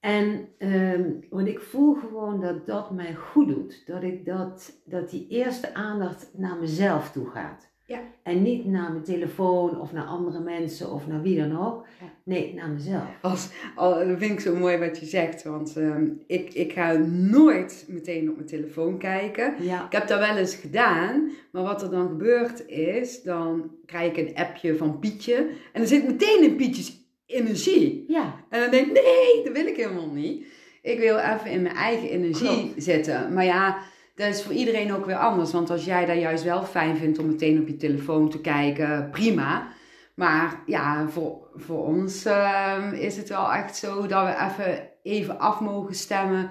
En ehm, want ik voel gewoon dat dat mij goed doet. Dat ik dat, dat die eerste aandacht naar mezelf toe gaat. Ja. En niet naar mijn telefoon of naar andere mensen of naar wie dan ook. Nee, naar mezelf. Als, al, dat vind ik zo mooi wat je zegt, want ehm, ik, ik ga nooit meteen op mijn telefoon kijken. Ja. Ik heb dat wel eens gedaan, maar wat er dan gebeurt is, dan krijg ik een appje van Pietje en dan zit meteen in Pietjes energie. Ja. En dan denk ik, nee, dat wil ik helemaal niet. Ik wil even in mijn eigen energie Klopt. zitten. Maar ja, dat is voor iedereen ook weer anders. Want als jij dat juist wel fijn vindt om meteen op je telefoon te kijken, prima. Maar ja, voor, voor ons ehm, is het wel echt zo dat we even, even af mogen stemmen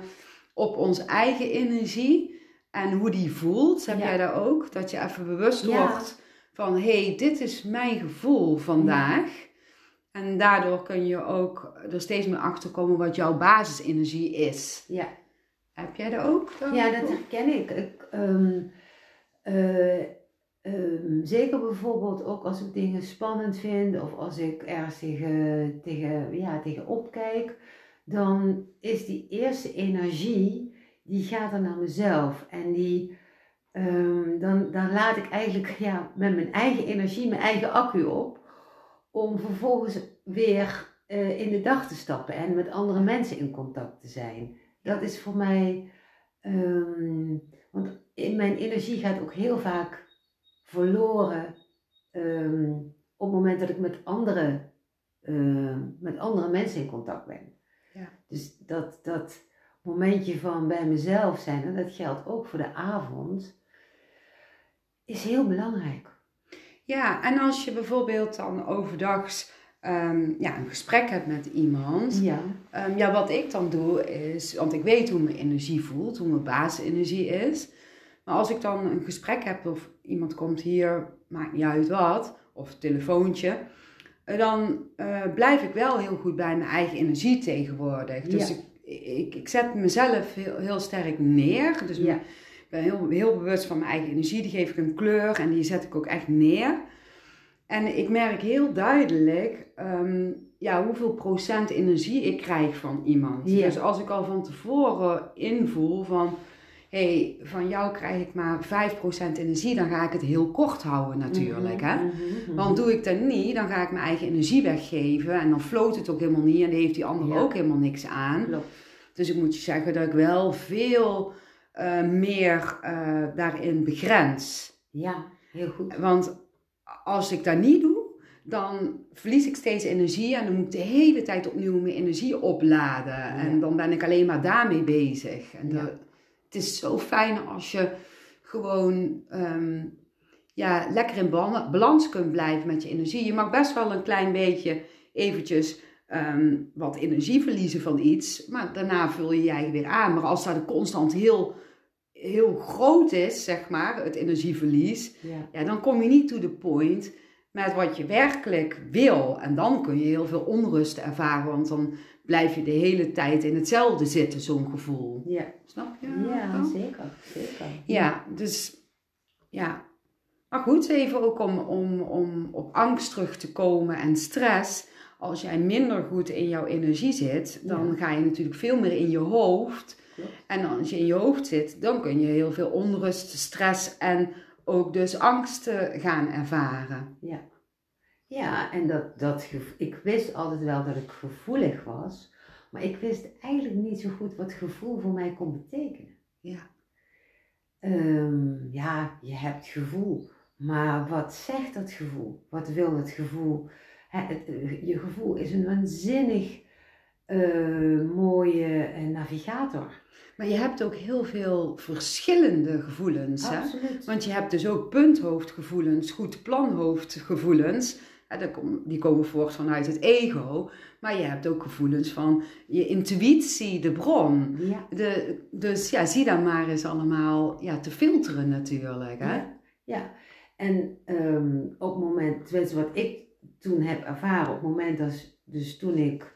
op onze eigen energie. En hoe die voelt. Heb Ja. jij dat ook? Dat je even bewust Ja. wordt van, hé, hey, dit is mijn gevoel vandaag. En daardoor kun je ook er steeds meer achter komen wat jouw basisenergie is. Ja. Heb jij dat ook? Ja, dat herken ik. ik ehm, eh, ehm, zeker bijvoorbeeld ook als ik dingen spannend vind of als ik ergens tegen, tegen, ja, tegen opkijk, dan is die eerste energie, die gaat er naar mezelf. En die, ehm, dan, dan laat ik eigenlijk ja, met mijn eigen energie, mijn eigen accu op, om vervolgens weer eh, in de dag te stappen en met andere mensen in contact te zijn. Dat is voor mij Ehm, want in mijn energie gaat ook heel vaak verloren ehm, op het moment dat ik met andere, ehm, met andere mensen in contact ben. Ja. Dus dat, dat momentje van bij mezelf zijn, en dat geldt ook voor de avond, is heel belangrijk. Ja, en als je bijvoorbeeld dan overdags ehm, ja, een gesprek hebt met iemand. Ja. Ehm, ja, wat ik dan doe is, want ik weet hoe mijn energie voelt, hoe mijn basisenergie is. Maar als ik dan een gesprek heb of iemand komt hier, maakt niet uit wat, of telefoontje, eh, dan eh, blijf ik wel heel goed bij mijn eigen energie tegenwoordig. Dus Ja. ik, ik, ik zet mezelf heel, heel sterk neer. Dus Ja. Ben heel, heel bewust van mijn eigen energie. Die geef ik een kleur en die zet ik ook echt neer. En ik merk heel duidelijk ehm, ja, hoeveel procent energie ik krijg van iemand. Dus als ik al van tevoren invoel van... hey, van jou krijg ik maar 5% energie, dan ga ik het heel kort houden natuurlijk. Hè? Mhm, mhm. Want doe ik dat niet, dan ga ik mijn eigen energie weggeven. En dan floot het ook helemaal niet. En dan heeft die ander Ja. ook helemaal niks aan. Klopt. Dus ik moet je zeggen dat ik wel veel eh, meer eh, daarin begrens. Ja, heel goed. Want als ik dat niet doe, dan verlies ik steeds energie. En dan moet ik de hele tijd opnieuw mijn energie opladen. En dan ben ik alleen maar daarmee bezig. En Ja. dat- het is zo fijn als je gewoon ehm, ja, lekker in bal- balans kunt blijven met je energie. Je mag best wel een klein beetje eventjes ehm, wat energie verliezen van iets, maar daarna vul je je eigen weer aan. Maar als dat constant heel, heel groot is, zeg maar, het energieverlies, Ja. ja, dan kom je niet to the point met wat je werkelijk wil. En dan kun je heel veel onrust ervaren, want dan blijf je de hele tijd in hetzelfde zitten, zo'n gevoel. Ja, Snap je? ja zeker. zeker. Ja, dus ja. Maar goed, even ook om, om, om op angst terug te komen en stress. Als jij minder goed in jouw energie zit, dan Ja. ga je natuurlijk veel meer in je hoofd. En als je in je hoofd zit, dan kun je heel veel onrust, stress en ook dus angst eh, gaan ervaren. Ja. Ja, en dat, dat ik wist altijd wel dat ik gevoelig was, maar ik wist eigenlijk niet zo goed wat gevoel voor mij kon betekenen. Ja. Ehm, ja, je hebt gevoel, maar wat zegt dat gevoel? Wat wil het gevoel? Hè, het- eh, je gevoel is een waanzinnig eh, mooie eh, navigator. Maar je hebt ook heel veel verschillende gevoelens. Hè? Want je hebt dus ook punthoofdgevoelens, goed planhoofdgevoelens. Die komen voort vanuit het ego. Maar je hebt ook gevoelens van je intuïtie, de bron. Ja. De, dus ja, zie dat maar eens allemaal ja, te filteren natuurlijk. Hè? Ja, ja. en ehm, op het moment, tenminste wat ik toen heb ervaren, op het moment dat, dus toen ik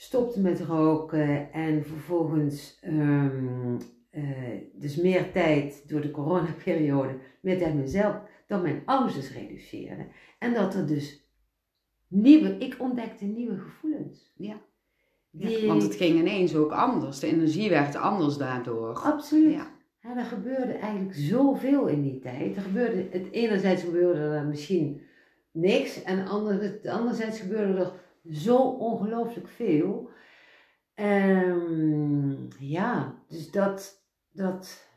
stopte met roken en vervolgens ehm, eh, dus meer tijd door de coronaperiode met aan mezelf, dat mijn dus reduceerde. En dat er dus nieuwe, ik ontdekte nieuwe gevoelens. Ja. Die, Want het ging ineens ook anders. De energie werd anders daardoor. Absoluut. Ja. Ja, er gebeurde eigenlijk zoveel in die tijd. Er gebeurde, het enerzijds gebeurde er misschien niks en ander, anderzijds gebeurde er zo ongelooflijk veel. Ehm, ja, dus dat, dat,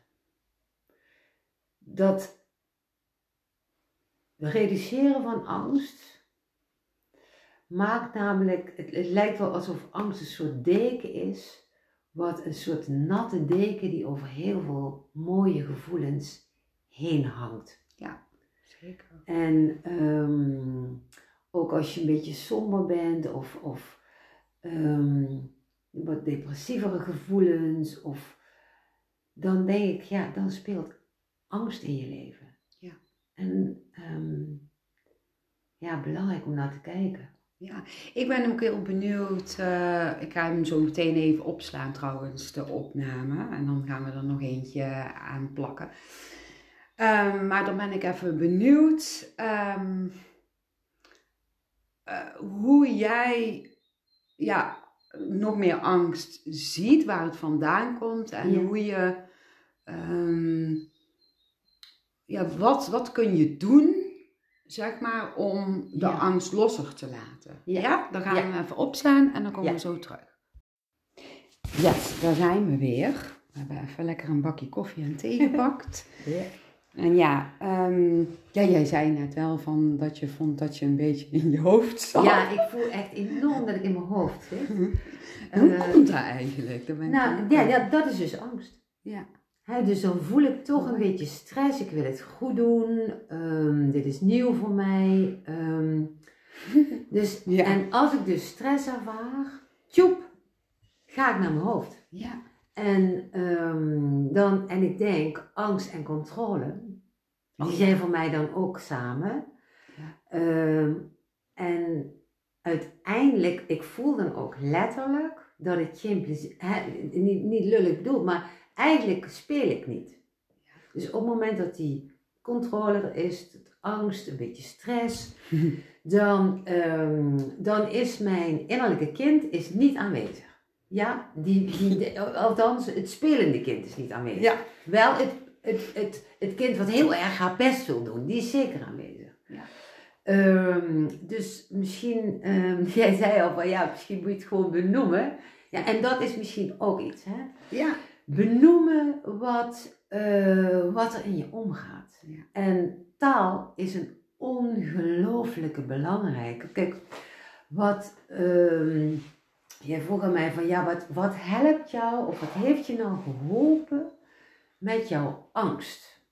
dat reduceren van angst maakt namelijk, het, het lijkt wel alsof angst een soort deken is wat een soort natte deken die over heel veel mooie gevoelens heen hangt. Zeker. En ehm, ook als je een beetje somber bent of, of ehm, wat depressievere gevoelens, of, dan denk ik, ja, dan speelt angst in je leven. Ja. En ehm, ja, belangrijk om naar te kijken. Ik ben ook heel benieuwd. eh, ik ga hem zo meteen even opslaan trouwens, de opname. En dan gaan we er nog eentje aan plakken. Ehm, maar dan ben ik even benieuwd ehm, eh, hoe jij ja, nog meer angst ziet, waar het vandaan komt. En Ja. hoe je, ehm, ja, wat, wat kun je doen, zeg maar, om de Ja. angst losser te laten. Ja. Ja, dan gaan we even opslaan en dan komen we zo terug. Yes, daar zijn we weer. We hebben even lekker een bakje koffie en thee gepakt. Ja. En ja, ehm, ja, jij zei net wel van dat je vond dat je een beetje in je hoofd zat. Ja, ik voel echt enorm dat ik in mijn hoofd zit. En hoe Eh, komt dat eigenlijk? Nou, ja, ja, dat is dus angst. ja. Dus dan voel ik toch een beetje stress. Ik wil het goed doen. Ehm, dit is nieuw voor mij. Ehm, dus, Ja. En als ik dus stress ervaar, tjoep, ga ik naar mijn hoofd. Ja. En, ehm, dan, en ik denk, angst en controle, die Oh, zijn voor mij dan ook samen. Ja. Ehm, en uiteindelijk, ik voel dan ook letterlijk dat ik geen plezier, niet, niet lullig bedoeld, maar eigenlijk speel ik niet. Dus op het moment dat die controle er is, angst, een beetje stress, dan, ehm, dan is mijn innerlijke kind is niet aanwezig. Ja, die, die, althans, het spelende kind is niet aanwezig. Ja. Wel het, het, het, het kind wat heel erg haar best wil doen, die is zeker aanwezig. Ja. Ehm, dus misschien, ehm, jij zei al van ja, misschien moet je het gewoon benoemen. Ja, en dat is misschien ook iets. Hè? Ja. Benoemen wat, eh, wat er in je omgaat. Ja. En taal is een ongelooflijke belangrijke. Kijk, wat ehm, jij vroeg aan mij van ja, wat, wat helpt jou of wat heeft je nou geholpen met jouw angst?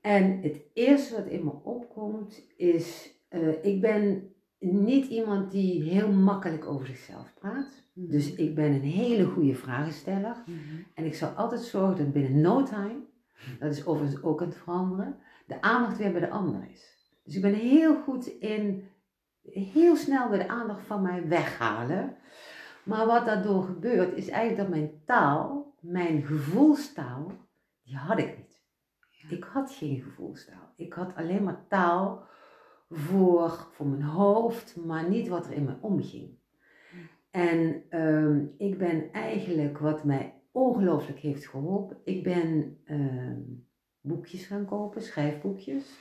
En het eerste wat in me opkomt is, eh, ik ben niet iemand die heel makkelijk over zichzelf praat. Mhm. Dus ik ben een hele goede vragensteller. Mhm. En ik zal altijd zorgen dat binnen no time, dat is overigens ook aan het veranderen, de aandacht weer bij de ander is. Dus ik ben heel goed in heel snel bij de aandacht van mij weghalen. Maar wat daardoor gebeurt, is eigenlijk dat mijn taal, mijn gevoelstaal, die had ik niet. Ik had geen gevoelstaal. Ik had alleen maar taal voor, voor mijn hoofd, maar niet wat er in me omging. En ehm, ik ben eigenlijk, wat mij ongelooflijk heeft geholpen, ik ben ehm, boekjes gaan kopen, schrijfboekjes.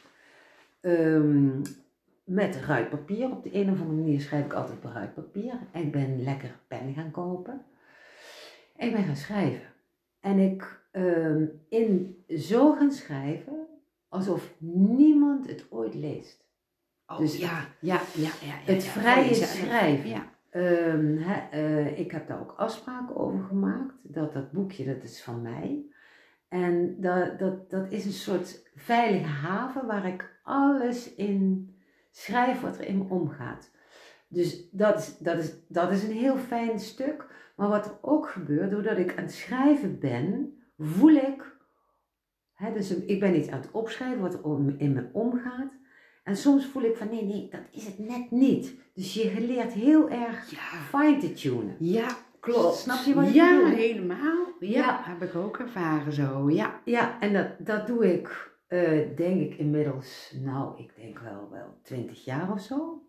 Ehm, met ruitpapier. Op de een of andere manier schrijf ik altijd op ruitpapier. En ik ben lekker pen gaan kopen. En ik ben gaan schrijven. En ik ehm, in zo gaan schrijven alsof niemand het ooit leest. Oh, Dus ja, ja, ja, ja, ja. het vrije schrijven. Ehm, eh, ik heb daar ook afspraken over gemaakt. Dat dat boekje, dat is van mij. En dat, dat, dat is een soort veilige haven waar ik alles in schrijf wat er in me omgaat. Dus dat is, dat, is, dat is een heel fijn stuk. Maar wat er ook gebeurt, doordat ik aan het schrijven ben, voel ik. Hè, dus ik ben iets aan het opschrijven wat er in me omgaat. En soms voel ik van nee, nee, dat is het net niet. Dus je leert heel erg Ja. fine te tunen. Ja, klopt. Snap je wat ik ja, bedoel? helemaal. Ja, Ja. heb ik ook ervaren zo. Ja. Ja, en dat, dat doe ik, eh, denk ik inmiddels, nou, ik denk wel, wel 20 jaar of zo.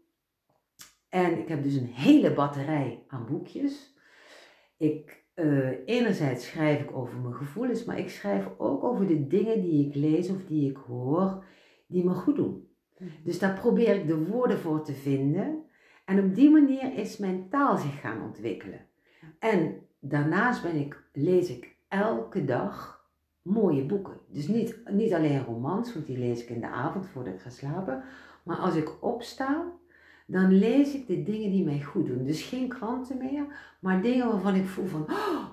En ik heb dus een hele batterij aan boekjes. Ik, eh, enerzijds schrijf ik over mijn gevoelens, maar ik schrijf ook over de dingen die ik lees of die ik hoor, die me goed doen. Dus daar probeer ik de woorden voor te vinden. En op die manier is mijn taal zich gaan ontwikkelen. En daarnaast ben ik, lees ik elke dag mooie boeken. Dus niet, niet alleen romans, want die lees ik in de avond voordat ik ga slapen. Maar als ik opsta, dan lees ik de dingen die mij goed doen. Dus geen kranten meer, maar dingen waarvan ik voel van, oh,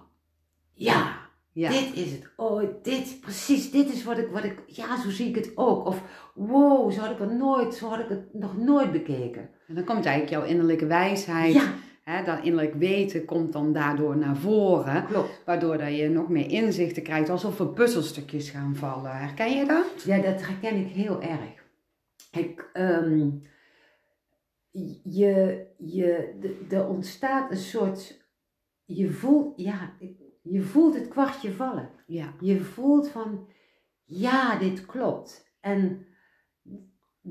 ja, Ja. dit is het. Oh, dit, precies, dit is wat ik, wat ik, ja, zo zie ik het ook. Of, wow, zo had ik het nooit, zo had ik het nog nooit bekeken. En dan komt eigenlijk jouw innerlijke wijsheid. Ja, Hè, dat innerlijk weten komt dan daardoor naar voren. klopt. Waardoor dat je nog meer inzichten krijgt. Alsof er puzzelstukjes gaan vallen. Herken je dat? Ja, dat herken ik heel erg. Ik, ehm, je, je, de- er ontstaat een soort, je voelt, ja, je voelt het kwartje vallen. Ja. Je voelt van, ja, dit klopt. En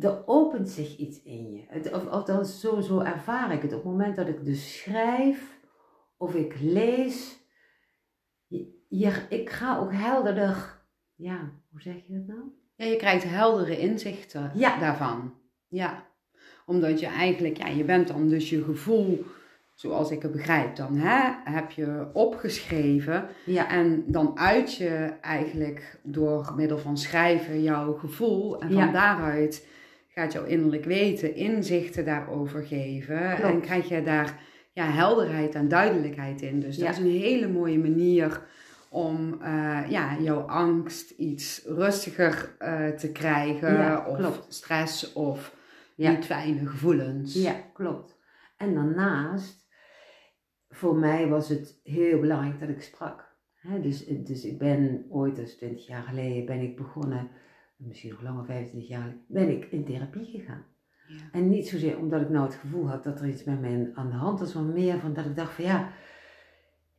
er opent zich iets in je. Het, of, althans, zo, zo ervaar ik het. Op het moment dat ik dus schrijf of ik lees, je, je- ik ga ook helderder, ja, hoe zeg je dat nou? Ja, je krijgt heldere inzichten Ja. daarvan. Ja. Omdat je eigenlijk, ja, je bent dan dus je gevoel, zoals ik het begrijp dan, hè, heb je opgeschreven. Ja, En dan uit je eigenlijk door middel van schrijven jouw gevoel. En van Ja. daaruit gaat jouw innerlijk weten inzichten daarover geven. Klopt. En krijg je daar ja, helderheid en duidelijkheid in. Dus Ja. dat is een hele mooie manier om eh, ja, jouw angst iets rustiger eh, te krijgen. Ja, of klopt. stress of Ja. niet fijne gevoelens. ja, klopt. En daarnaast, voor mij was het heel belangrijk dat ik sprak. Dus, dus ik ben ooit, dus 20 jaar geleden, ben ik begonnen, misschien nog langer, 25 jaar ben ik in therapie gegaan. Ja. En niet zozeer omdat ik nou het gevoel had dat er iets met mij aan de hand was, maar meer van dat ik dacht van ja,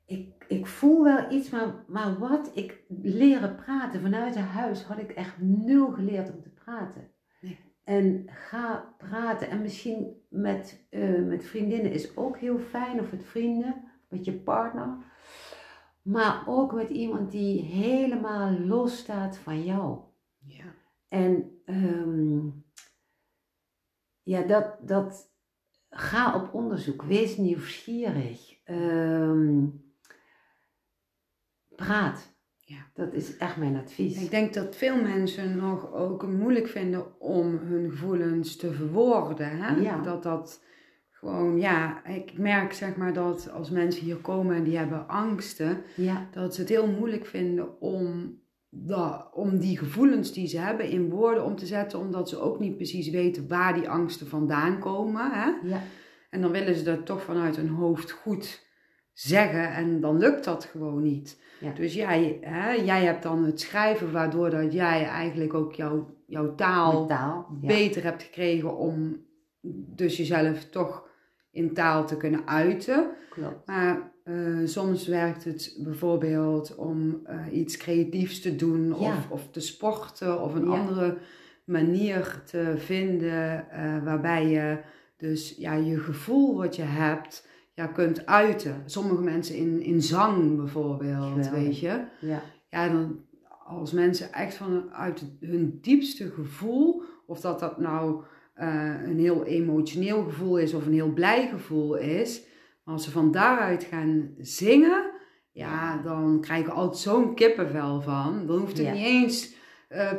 ik, ik voel wel iets, maar, maar wat? Ik leren praten vanuit het huis had ik echt nul geleerd om te praten. Nee. En ga praten en misschien met, eh, met vriendinnen is ook heel fijn, of met vrienden, met je partner. Maar ook met iemand die helemaal los staat van jou. En ehm, ja, dat, dat ga op onderzoek, wees nieuwsgierig. Ehm, praat. Ja. Dat is echt mijn advies. Ik denk dat veel mensen nog ook moeilijk vinden om hun gevoelens te verwoorden. Hè? Ja. Dat dat gewoon, ja, ik merk zeg maar dat als mensen hier komen en die hebben angsten, Ja, dat ze het heel moeilijk vinden om dat, om die gevoelens die ze hebben in woorden om te zetten, omdat ze ook niet precies weten waar die angsten vandaan komen. Hè? Ja. En dan willen ze dat toch vanuit hun hoofd goed zeggen en dan lukt dat gewoon niet. Ja. Dus jij, hè, jij hebt dan het schrijven waardoor dat jij eigenlijk ook jouw, jouw taal Met taal. Ja. beter hebt gekregen om dus jezelf toch in taal te kunnen uiten. Klopt. Maar eh, soms werkt het bijvoorbeeld om eh, iets creatiefs te doen Ja. of, of te sporten of een Ja. andere manier te vinden eh, waarbij je dus ja, je gevoel wat je hebt ja, kunt uiten. Sommige mensen in, in zang bijvoorbeeld, Geweldig. weet je. Ja. Ja, dan als mensen echt vanuit hun diepste gevoel, of dat dat nou een heel emotioneel gevoel is of een heel blij gevoel is, maar als ze van daaruit gaan zingen, ja, dan krijg je altijd zo'n kippenvel van. Dan hoeft het Ja. niet eens eh,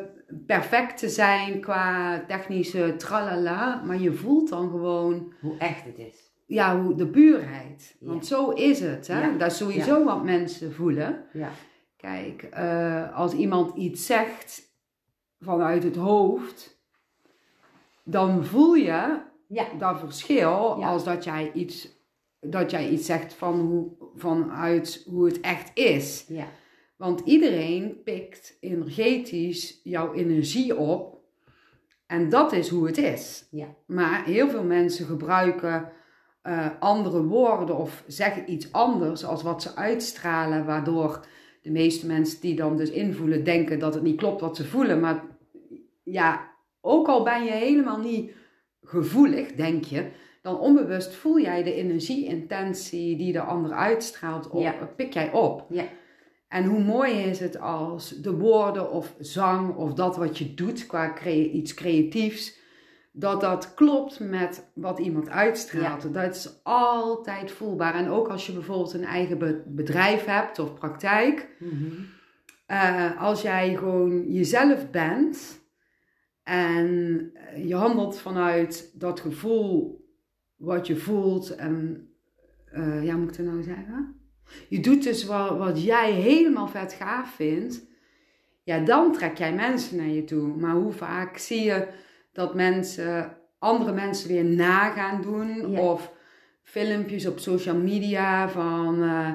perfect te zijn qua technische tralala, maar je voelt dan gewoon Hoe echt het is. ja, hoe, de puurheid. Ja. Want zo is het. Hè? Ja. Dat is sowieso wat mensen voelen. Ja. Kijk, eh, als iemand iets zegt vanuit het hoofd, dan voel je dat verschil als dat jij iets, dat jij iets zegt van hoe, vanuit hoe het echt is. Ja. Want iedereen pikt energetisch jouw energie op. En dat is hoe het is. Ja. Maar heel veel mensen gebruiken eh, andere woorden of zeggen iets anders als wat ze uitstralen, waardoor de meeste mensen die dan dus invoelen denken dat het niet klopt wat ze voelen. Maar ja, ook al ben je helemaal niet gevoelig, denk je, dan onbewust voel jij de energie-intentie die de ander uitstraalt, op, Ja. pik jij op. Ja. En hoe mooi is het als de woorden of zang of dat wat je doet qua crea- iets creatiefs, dat dat klopt met wat iemand uitstraalt. Dat is altijd voelbaar. En ook als je bijvoorbeeld een eigen be- bedrijf hebt of praktijk, Mhm. eh, als jij gewoon jezelf bent en eh, je handelt vanuit dat gevoel wat je voelt en eh, ja, moet ik het nou zeggen? Je doet dus wat, wat jij helemaal vet gaaf vindt. Ja, dan trek jij mensen naar je toe. Maar hoe vaak zie je dat mensen andere mensen weer na gaan doen? Ja. Of filmpjes op social media van... eh,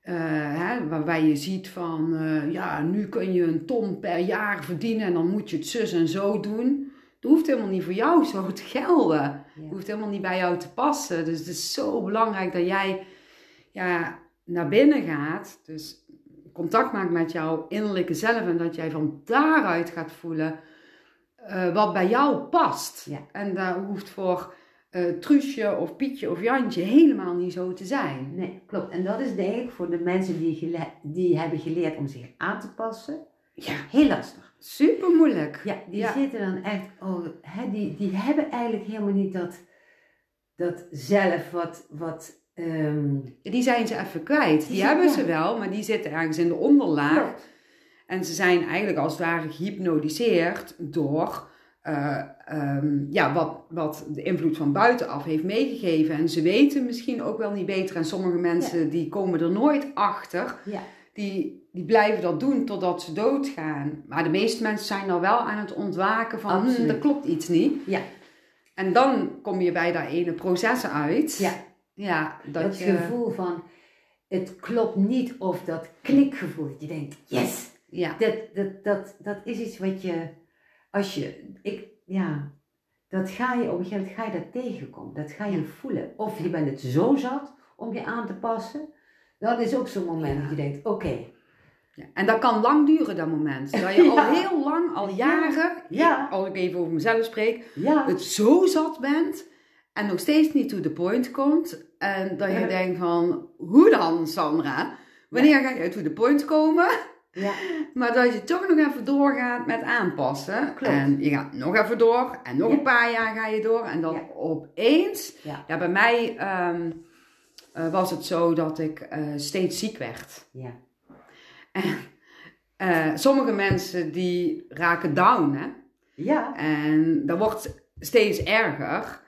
eh, hè, waarbij je ziet van, ja, nu kun je een ton per jaar verdienen en dan moet je het zus en zo doen. Dat hoeft helemaal niet voor jou zo te gelden. Ja. Het hoeft helemaal niet bij jou te passen. Dus het is zo belangrijk dat jij ja, naar binnen gaat. Dus contact maakt met jouw innerlijke zelf en dat jij van daaruit gaat voelen eh, wat bij jou past. Ja. En daar hoeft voor eh Truusje of Pietje of Jantje helemaal niet zo te zijn. Nee, klopt. En dat is denk ik voor de mensen die, gele- die hebben geleerd om zich aan te passen, Ja, heel lastig. super moeilijk. Ja, die Ja. zitten dan echt, oh, hè, die, die hebben eigenlijk helemaal niet dat, dat zelf wat, wat ehm, Die zijn ze even kwijt. Die, hebben ja. ze wel, maar die zitten ergens in de onderlaag. En ze zijn eigenlijk als het ware gehypnotiseerd door eh, ehm, ja, wat, wat de invloed van buitenaf heeft meegegeven. En ze weten misschien ook wel niet beter. En sommige mensen die komen er nooit achter. Ja. Die, die blijven dat doen totdat ze doodgaan. Maar de meeste mensen zijn dan wel aan het ontwaken van, hm, Absoluut. er klopt iets niet. Ja. En dan kom je bij dat ene proces uit. Ja, Ja, dat, dat, je... gevoel van, het klopt niet of dat klikgevoel, dat je denkt, yes, Ja, dat, dat, dat, dat is iets wat je, als je, ik, ja, dat ga je op een gegeven moment ga je dat tegenkomen, dat ga je voelen. Of je bent het zo zat om je aan te passen, dat is ook zo'n moment Ja. dat je denkt, oké, Ja, en dat kan lang duren, dat moment. Dat je al heel lang, al jaren, Ja. als ik even over mezelf spreek, het zo zat bent en nog steeds niet to the point komt. En dat je denkt van, hoe dan Sandra? Wanneer ga je to the point komen? ja, Maar dat je toch nog even doorgaat met aanpassen. Klopt. En je gaat nog even door en nog Ja. een paar jaar ga je door. En dan Ja. opeens, Ja. ja, bij mij ehm, eh, was het zo dat ik eh, steeds ziek werd. ja, Eh, sommige mensen die raken down, hè. ja, En dat wordt steeds erger.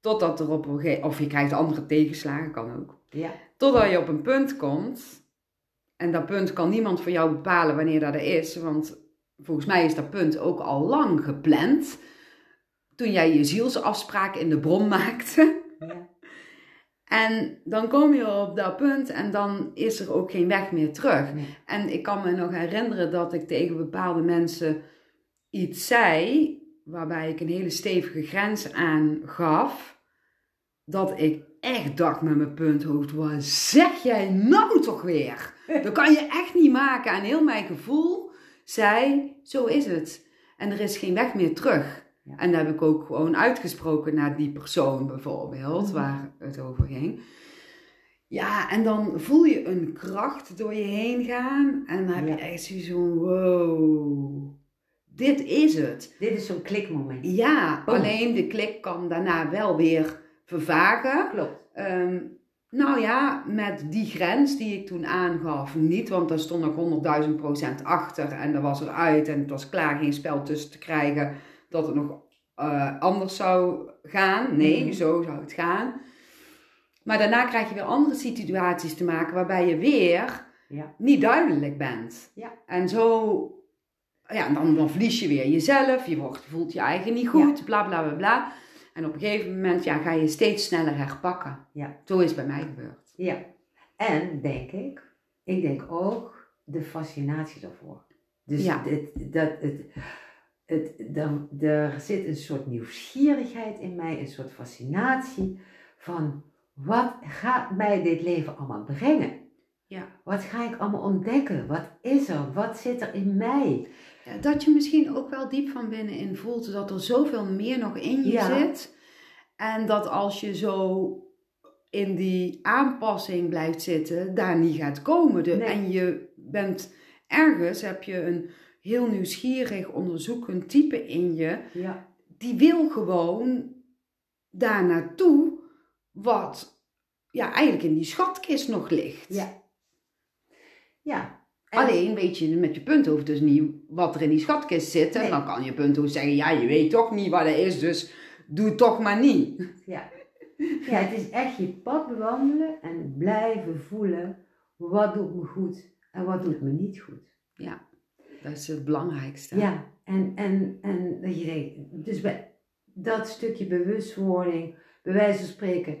Totdat er op een gegeven Of je krijgt andere tegenslagen, kan ook. ja, Totdat je op een punt komt. En dat punt kan niemand voor jou bepalen wanneer dat er is. Want volgens mij is dat punt ook al lang gepland. Toen jij je zielsafspraak in de bron maakte. Ja. En dan kom je op dat punt en dan is er ook geen weg meer terug. Nee. En ik kan me nog herinneren dat ik tegen bepaalde mensen iets zei, waarbij ik een hele stevige grens aangaf, dat ik echt dacht met mijn punthoofd, wat zeg jij nou toch weer? Dat kan je echt niet maken. En heel mijn gevoel zei, zo is het. En er is geen weg meer terug. En dat heb ik ook gewoon uitgesproken naar die persoon bijvoorbeeld, Mhm. waar het over ging. Ja, en dan voel je een kracht door je heen gaan. En dan heb je echt zoiets van, wow, dit is het. Dit is zo'n klikmoment. Ja, Oh. alleen de klik kan daarna wel weer vervagen. Klopt. Ehm, nou ja, met die grens die ik toen aangaf, niet, want daar stond ik 100.000 procent achter en dat was eruit en het was klaar, geen spel tussen te krijgen dat het nog eh, anders zou gaan. Nee, Mhm. zo zou het gaan. Maar daarna krijg je weer andere situaties te maken waarbij je weer Ja. niet duidelijk bent. Ja. En zo, ja, dan, dan verlies je weer jezelf, je wordt, voelt je eigen niet goed, bla bla bla bla. En op een gegeven moment ja, ga je steeds sneller herpakken. Ja. Zo is het bij mij gebeurd. Ja. En denk ik, ik denk ook de fascinatie daarvoor. Dus Ja. het, dat, het, het, er zit een soort nieuwsgierigheid in mij, een soort fascinatie van wat gaat mij dit leven allemaal brengen? Ja. Wat ga ik allemaal ontdekken? Wat is er? Wat zit er in mij? Ja, dat je misschien ook wel diep van binnenin voelt dat er zoveel meer nog in je Ja. zit. En dat als je zo in die aanpassing blijft zitten, daar niet gaat komen. De, Nee. En je bent ergens, heb je een heel nieuwsgierig, onderzoekend type in je. Ja. Die wil gewoon daar naartoe wat ja, eigenlijk in die schatkist nog ligt. Ja. Ja. En- Alleen weet je met je punthoofd dus niet wat er in die schatkist zit. En Nee. dan kan je punthoofd zeggen, ja, je weet toch niet wat het is, dus doe toch maar niet. Ja. ja, het is echt je pad bewandelen en blijven voelen wat doet me goed en wat doet me niet goed. Ja, dat is het belangrijkste. Ja, en, en, en dat je denkt, dus bij dat stukje bewustwording, bij wijze van spreken,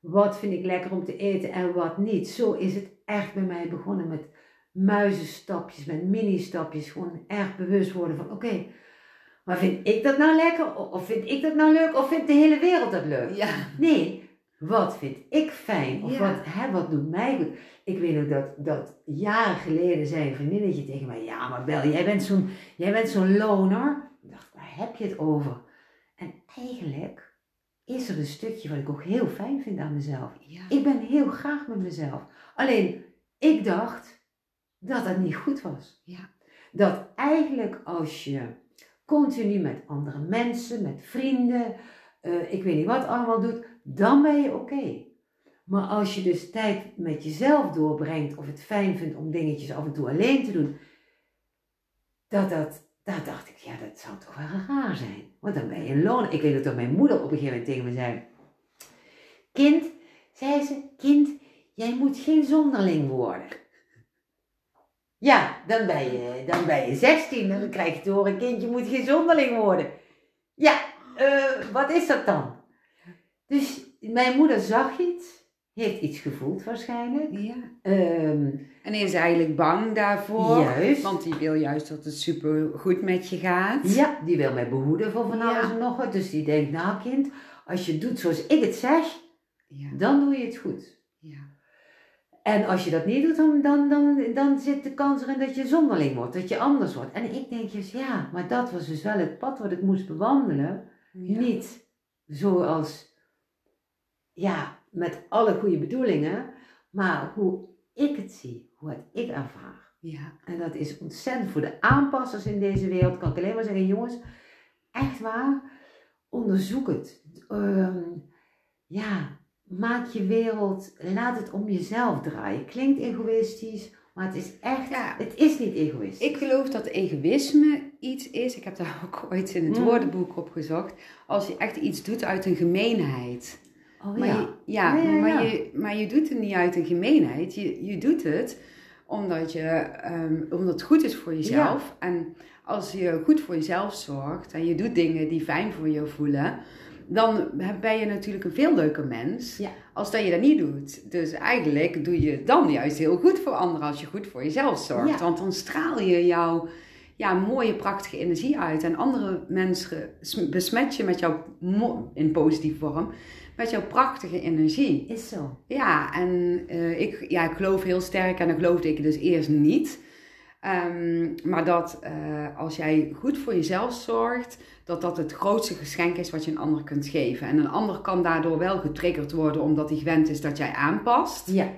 wat vind ik lekker om te eten en wat niet. Zo is het echt bij mij begonnen met muizenstapjes, met mini-stapjes. Gewoon erg bewust worden van, oké, maar vind ik dat nou lekker? Of vind ik dat nou leuk? Of vindt de hele wereld dat leuk? Ja, Nee, wat vind ik fijn? Of Ja. wat, hè, wat doet mij goed? Ik weet nog dat, dat jaren geleden zei een vriendinnetje tegen mij: Ja, maar Bel, jij bent zo'n, jij bent zo'n loner. Ik dacht, waar heb je het over? En eigenlijk is er een stukje wat ik ook heel fijn vind aan mezelf. ja. Ik ben heel graag met mezelf. Alleen, ik dacht dat dat niet goed was. Ja. Dat eigenlijk als je continu met andere mensen, met vrienden, eh, ik weet niet wat allemaal doet, dan ben je oké. Maar als je dus tijd met jezelf doorbrengt of het fijn vindt om dingetjes af en toe alleen te doen, dat dat, dat dacht ik, ja, dat zou toch wel raar zijn. Want dan ben je een loner. Ik weet dat mijn moeder op een gegeven moment tegen me zei, kind, zei ze, kind, jij moet geen zonderling worden. Ja, dan ben je, dan ben je 16 en dan krijg je te horen, kind, je moet geen zonderling worden. Ja, eh, wat is dat dan? Dus mijn moeder zag iets, heeft iets gevoeld waarschijnlijk. ja. Ehm, En is eigenlijk bang daarvoor. Juist. Want die wil juist dat het super goed met je gaat. ja, die wil mij behoeden voor van Ja. alles en nog wat. Dus die denkt, nou kind, als je doet zoals ik het zeg, Ja. dan doe je het goed. ja. En als je dat niet doet, dan, dan, dan, dan zit de kans erin dat je zonderling wordt, dat je anders wordt. En ik denk dus, ja, maar dat was dus wel het pad wat ik moest bewandelen. Ja. Niet zoals, ja, met alle goede bedoelingen, maar hoe ik het zie, hoe het ik ervaar. Ja. En dat is ontzettend voor de aanpassers in deze wereld, kan ik alleen maar zeggen, jongens, echt waar, onderzoek het. Ehm, ja, maak je wereld, laat het om jezelf draaien. Klinkt egoïstisch, maar het is echt, Ja. het is niet egoïstisch. Ik geloof dat egoïsme iets is, ik heb daar ook ooit in het Mhm. woordenboek op gezocht, als je echt iets doet uit een gemeenheid. Oh Maar, ja. je, ja, Ja, ja, maar. Je, maar je doet het niet uit een gemeenheid, je, je doet het Omdat, je, ehm, omdat het goed is voor jezelf. En als je goed voor jezelf zorgt en je doet dingen die fijn voor je voelen, dan ben je natuurlijk een veel leuker mens Ja. als dat je dat niet doet. Dus eigenlijk doe je dan juist heel goed voor anderen als je goed voor jezelf zorgt. Ja. Want dan straal je jouw ja, mooie, prachtige energie uit. En andere mensen sm- besmet je met jouw, in positieve vorm, met jouw prachtige energie. Is zo. Ja, en eh, ik, ja, ik geloof heel sterk, en dat geloofde ik dus eerst niet. Ehm, maar dat eh, als jij goed voor jezelf zorgt, dat dat het grootste geschenk is wat je een ander kunt geven. En een ander kan daardoor wel getriggerd worden omdat hij gewend is dat jij aanpast. Ja,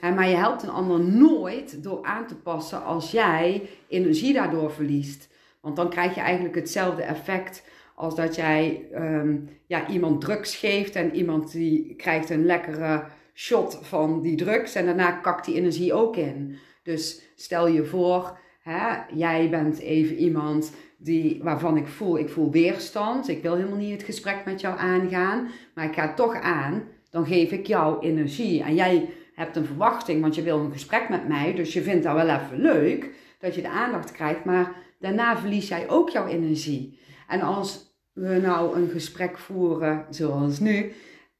Maar je helpt een ander nooit door aan te passen als jij energie daardoor verliest. Want dan krijg je eigenlijk hetzelfde effect als dat jij ehm, ja, iemand drugs geeft en iemand die krijgt een lekkere shot van die drugs en daarna kakt die energie ook in. Dus stel je voor, hè, jij bent even iemand die, waarvan ik voel, ik voel weerstand. Ik wil helemaal niet het gesprek met jou aangaan, maar ik ga toch aan. Dan geef ik jou energie en jij hebt een verwachting, want je wil een gesprek met mij, dus je vindt dat wel even leuk dat je de aandacht krijgt, maar daarna verlies jij ook jouw energie. En als we nou een gesprek voeren, zoals nu,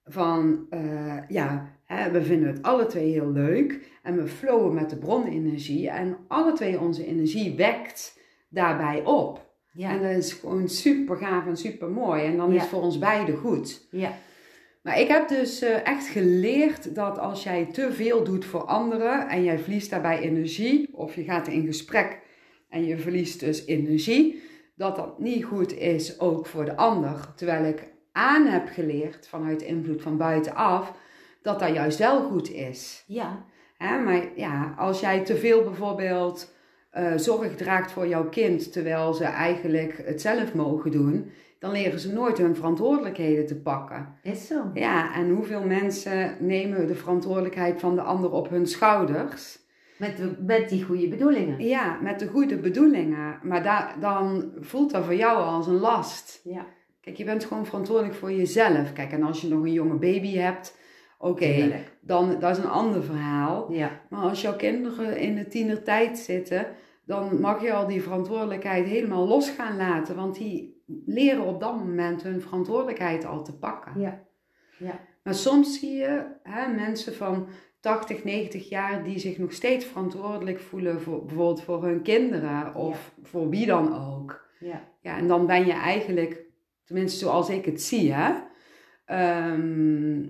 van eh, ja, hè, we vinden het alle twee heel leuk en we flowen met de bronenergie en alle twee onze energie wekt daarbij op. Ja, En dat is gewoon super gaaf en super mooi en dan is het voor ons beiden goed. ja, Maar ik heb dus eh, echt geleerd dat als jij te veel doet voor anderen en jij verliest daarbij energie, of je gaat in gesprek en je verliest dus energie, dat dat niet goed is ook voor de ander. Terwijl ik aan heb geleerd vanuit de invloed van buitenaf dat dat juist wel goed is. ja, maar ja, als jij te veel bijvoorbeeld eh, zorg draagt voor jouw kind, terwijl ze eigenlijk het zelf mogen doen, dan leren ze nooit hun verantwoordelijkheden te pakken. is zo. Ja, en hoeveel mensen nemen de verantwoordelijkheid van de ander op hun schouders? Met, de- met die goede bedoelingen. Ja, met de goede bedoelingen. Maar da- dan voelt dat voor jou als een last. Ja, Kijk, je bent gewoon verantwoordelijk voor jezelf. Kijk, en als je nog een jonge baby hebt, oké, dan dat is een ander verhaal. ja, Maar als jouw kinderen in de tienertijd zitten, dan mag je al die verantwoordelijkheid helemaal los gaan laten. Want die leren op dat moment hun verantwoordelijkheid al te pakken. ja, ja, Maar soms zie je hè, mensen van 80, 90 jaar die zich nog steeds verantwoordelijk voelen voor bijvoorbeeld voor hun kinderen of voor wie dan ook. ja, Ja, en dan ben je eigenlijk, tenminste zoals ik het zie, hè, ehm,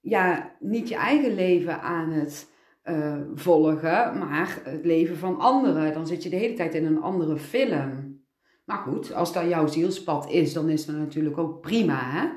ja, niet je eigen leven aan het eh, volgen, maar het leven van anderen. Dan zit je de hele tijd in een andere film. Maar goed, als dat jouw zielspad is, dan is dat natuurlijk ook prima, hè.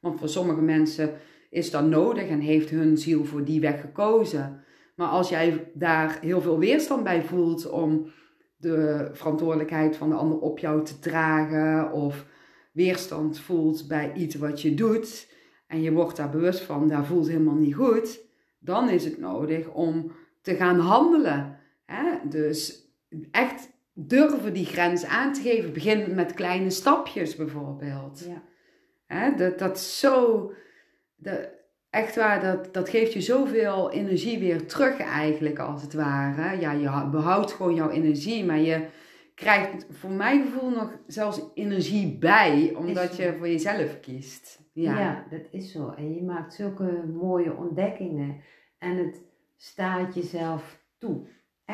Want voor sommige mensen is dat nodig en heeft hun ziel voor die weg gekozen. Maar als jij daar heel veel weerstand bij voelt om de verantwoordelijkheid van de ander op jou te dragen of weerstand voelt bij iets wat je doet en je wordt daar bewust van, dat voelt helemaal niet goed, dan is het nodig om te gaan handelen. Hè? Dus echt durven die grens aan te geven. Begin met kleine stapjes bijvoorbeeld. ja, Hè, dat, dat zo. Dat, echt waar, dat, dat geeft je zoveel energie weer terug, eigenlijk, als het ware. Ja, je behoudt gewoon jouw energie, maar je krijgt voor mijn gevoel nog zelfs energie bij, omdat je voor jezelf kiest. Ja, Ja. dat is zo. En je maakt zulke mooie ontdekkingen. En het staat jezelf toe.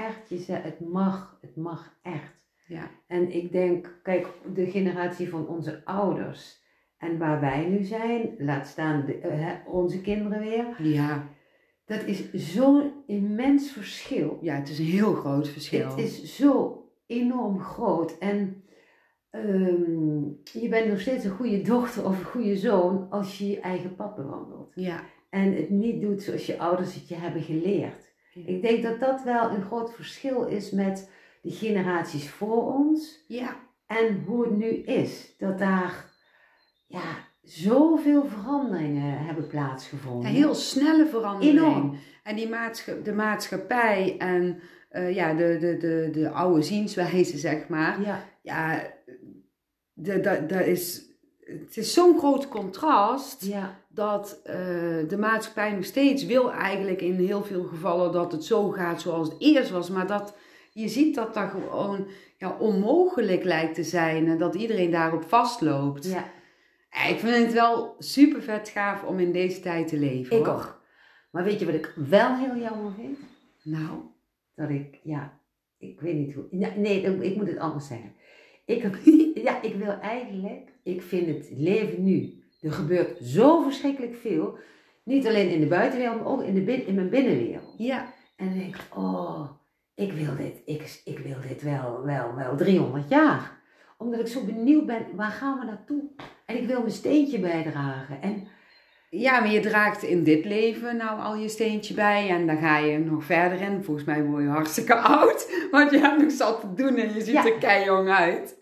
Echt, jezelf, het mag, het mag echt. ja, En ik denk, kijk, de generatie van onze ouders en waar wij nu zijn, laat staan de, eh, onze kinderen weer, ja. dat is zo'n immens verschil. ja het is een heel groot verschil. Het is zo enorm groot. En ehm, je bent nog steeds een goede dochter of een goede zoon als je je eigen pad bewandelt. Ja, En het niet doet zoals je ouders het je hebben geleerd. Ja. Ik denk dat dat wel een groot verschil is met de generaties voor ons ja, en hoe het nu is. Dat daar ja, zoveel veranderingen hebben een plaatsgevonden. heel snelle verandering. enorm. En die maatscha- de maatschappij en eh, ja, de, de, de, de oude zienswijze, zeg maar. Ja, Ja, dat da, da is het is zo'n groot contrast Ja. Dat eh, de maatschappij nog steeds wil eigenlijk in heel veel gevallen dat het zo gaat zoals het eerst was. Maar dat je ziet dat dat gewoon ja, onmogelijk lijkt te zijn en dat iedereen daarop vastloopt. ja. Ik vind het wel super vet gaaf om in deze tijd te leven. Ik hoor. ook. Maar weet je wat ik wel heel jammer vind? Nou, Dat ik, ja, ik weet niet hoe. Nee, ik- ik moet het anders zeggen. Ik, heb- ja, ik wil eigenlijk, ik vind het leven nu. Er gebeurt zo verschrikkelijk veel. Niet alleen in de buitenwereld, maar ook in, de bin, in mijn binnenwereld. ja. En dan denk ik, oh, ik wil dit, ik, ik wil dit wel, wel, wel 300 jaar. Omdat ik zo benieuwd ben, waar gaan we naartoe? En ik wil mijn steentje bijdragen. En Ja, maar je draagt in dit leven nou al je steentje bij en dan ga je nog verder in. Volgens mij word je hartstikke oud, want je hebt nog zat te doen en je ziet Ja. er keijong uit.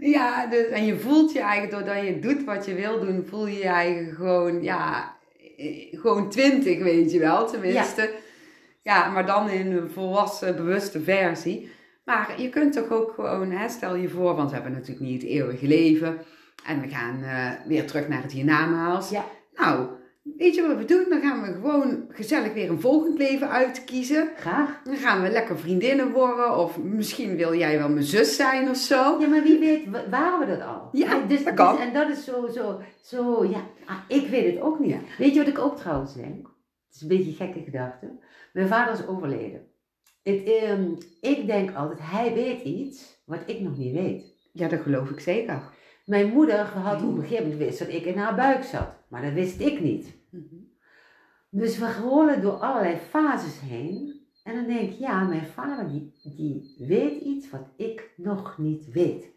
Ja, dus, en je voelt je eigenlijk, doordat je doet wat je wil doen, voel je je eigen gewoon, ja, gewoon twintig, weet je wel, tenminste. Ja. maar dan in een volwassen, bewuste versie. Maar je kunt toch ook gewoon, hè, stel je voor, want we hebben natuurlijk niet het eeuwige leven. En we gaan eh, weer terug naar het hiernamaals. Ja. Nou, weet je wat we doen? Dan gaan we gewoon gezellig weer een volgend leven uitkiezen. graag. Dan gaan we lekker vriendinnen worden. Of misschien wil jij wel mijn zus zijn of zo. Ja, maar wie weet, wa- waren we dat al? Ja, En dus, dat kan. dus- en dat is zo, zo, zo, ja, ah, ik weet het ook niet. Ja. Weet je wat ik ook trouwens denk? Het is een beetje een gekke gedachte. Mijn vader is overleden. Het, ehm, ik denk altijd, hij weet iets wat ik nog niet weet. Ja, dat geloof ik zeker. Mijn moeder had op een gegeven moment wist dat ik in haar buik zat. Maar dat wist ik niet. Dus we rollen door allerlei fases heen. En dan denk ik, ja, mijn vader die, die weet iets wat ik nog niet weet.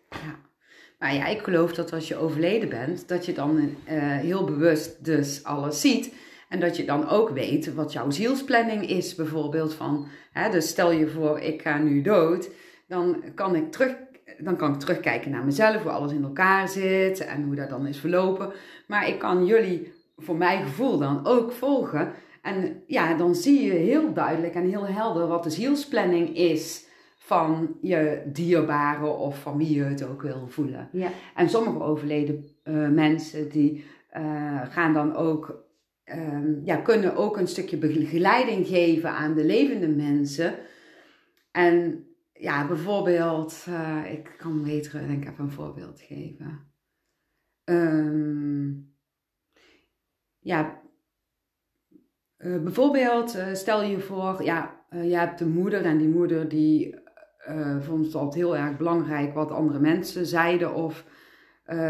Maar ja, ik geloof dat als je overleden bent, dat je dan eh, heel bewust dus alles ziet. En dat je dan ook weet wat jouw zielsplanning is, bijvoorbeeld van, hè, dus stel je voor, ik ga nu dood, dan kan ik terug, dan kan ik terugkijken naar mezelf, hoe alles in elkaar zit en hoe dat dan is verlopen. Maar ik kan jullie, voor mijn gevoel dan ook volgen. En ja, dan zie je heel duidelijk en heel helder wat de zielsplanning is van je dierbare of van wie je het ook wil voelen. Ja. En sommige overleden eh, mensen die eh, gaan dan ook, ehm, ja, kunnen ook een stukje begeleiding geven aan de levende mensen. En ja, bijvoorbeeld, eh, ik kan beter denk ik even een voorbeeld geven. Ehm, ja, eh, bijvoorbeeld, eh, stel je voor, ja, eh, je hebt een moeder en die moeder die vond het altijd heel erg belangrijk wat andere mensen zeiden of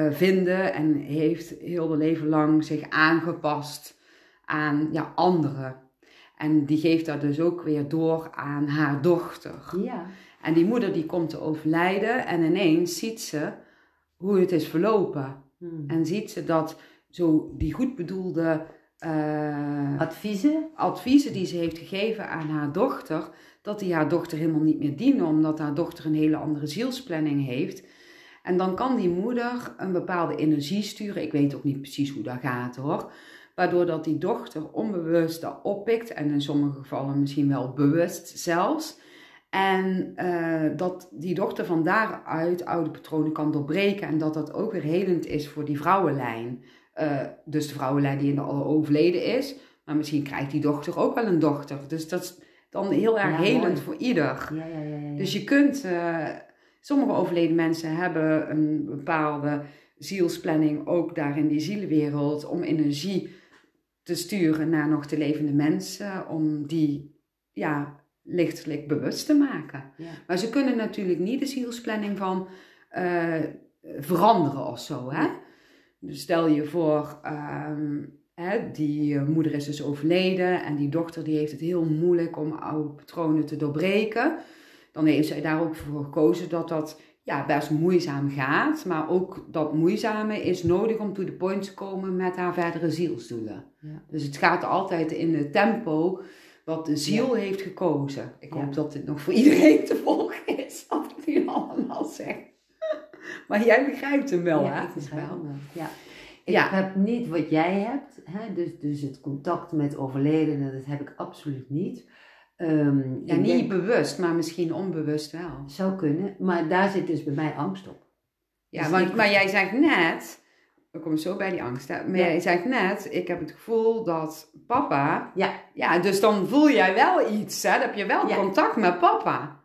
vinden. En heeft heel haar leven lang zich aangepast aan ja, anderen. En die geeft dat dus ook weer door aan haar dochter. Ja. En die moeder die komt te overlijden en ineens ziet ze hoe het is verlopen. Hmm. En ziet ze dat zo die goed bedoelde eh, Adviezen? adviezen die ze heeft gegeven aan haar dochter, dat die haar dochter helemaal niet meer dienen, omdat haar dochter een hele andere zielsplanning heeft. En dan kan die moeder een bepaalde energie sturen. Ik weet ook niet precies hoe dat gaat hoor. Waardoor dat die dochter onbewust dat oppikt. En in sommige gevallen misschien wel bewust zelfs. En eh, dat die dochter van daaruit oude patronen kan doorbreken. En dat dat ook weer helend is voor die vrouwenlijn. Eh, dus de vrouwenlijn die in de al overleden is. Maar misschien krijgt die dochter ook wel een dochter. Dus dat is dan heel erg Ja, helend mooi. voor ieder. Ja, ja, ja. ja. Dus je kunt, eh, sommige overleden mensen hebben een bepaalde zielsplanning ook daar in die zielenwereld om energie te sturen naar nog te levende mensen, om die ja, lichtelijk bewust te maken. Ja. Maar ze kunnen natuurlijk niet de zielsplanning van eh, veranderen of zo. Hè? Dus stel je voor, ehm, hè, die eh, moeder is dus overleden en die dochter die heeft het heel moeilijk om oude patronen te doorbreken. Dan heeft zij daar ook voor gekozen dat dat ja, best moeizaam gaat. Maar ook dat moeizame is nodig om to the point te komen met haar verdere zielsdoelen. Ja. Dus het gaat altijd in het tempo wat de ziel heeft gekozen. Ik hoop dat dit nog voor iedereen te volgen is, wat ik nu allemaal zeg. Maar jij begrijpt hem wel, ja, hè? ik begrijp Wel. hem wel. Ja. Ik Ja. heb niet wat jij hebt, hè? Dus, dus het contact met overledenen, dat heb ik absoluut niet. Ehm, Ja, niet denk- bewust, maar misschien onbewust wel. zou kunnen, maar daar zit dus bij mij angst op. Ja, Dus want, maar jij zegt net dan kom ik zo bij die angst. Hè? Maar Ja. jij zegt net, ik heb het gevoel dat papa... Ja. Ja, dus dan voel jij wel iets, hè? Dan heb je wel Ja. contact met papa.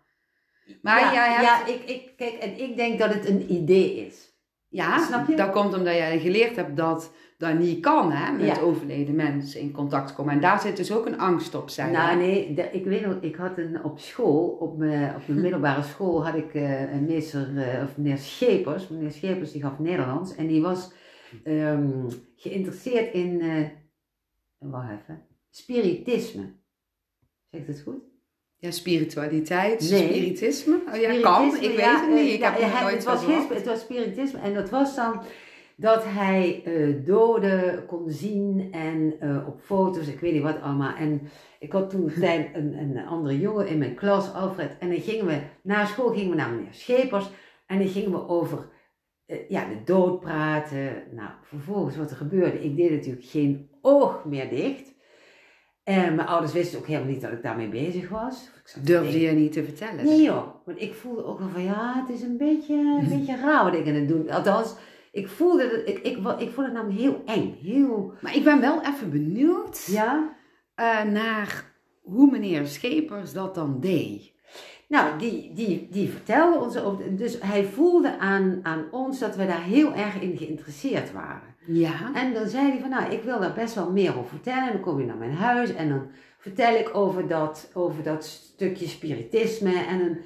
Maar ja, jij hebt... ja ik, ik, kijk, en ik denk dat het een idee is. Ja, Snap je? dat komt omdat jij geleerd hebt dat dat niet kan, hè? Met Ja. overleden mensen in contact komen. En daar zit dus ook een angst op, zei Nou je. nee, de- ik weet nog, ik had een, op school, op mijn, op mijn middelbare school had ik eh, een meester, eh, of meneer Schepers. Meneer Schepers die gaf Nederlands en die was ehm, geïnteresseerd in, eh wacht even, spiritisme. Zegt het goed? Ja, spiritualiteit, Nee. spiritisme. Oh, ja, kan, ik weet het niet. eh, Ik ja, heb hij- nooit het was, geen, gehoord. het was spiritisme en dat was dan dat hij eh, doden kon zien en op foto's, ik weet niet wat allemaal. En ik had toen een, een, andere jongen in mijn klas, Alfred, en dan gingen we, na school gingen we naar meneer Schepers en dan gingen we over ja, de dood praten. Nou, vervolgens wat er gebeurde, ik deed natuurlijk geen oog meer dicht. En mijn ouders wisten ook helemaal niet dat ik daarmee bezig was. Durfde je niet te vertellen? Nee joh, want ik voelde ook wel van ja, het is een beetje, een beetje raar wat ik aan het doen. Althans, ik voelde het, ik, ik, ik vond het namelijk heel eng. Heel, Maar ik ben wel even benieuwd ja. eh, naar hoe meneer Schepers dat dan deed. Nou, die, die, die vertelde ons over, dus hij voelde aan, aan ons dat we daar heel erg in geïnteresseerd waren. Ja. En dan zei hij van nou, ik wil daar best wel meer over vertellen. En dan kom je naar mijn huis en dan vertel ik over dat, over dat stukje spiritisme. En dan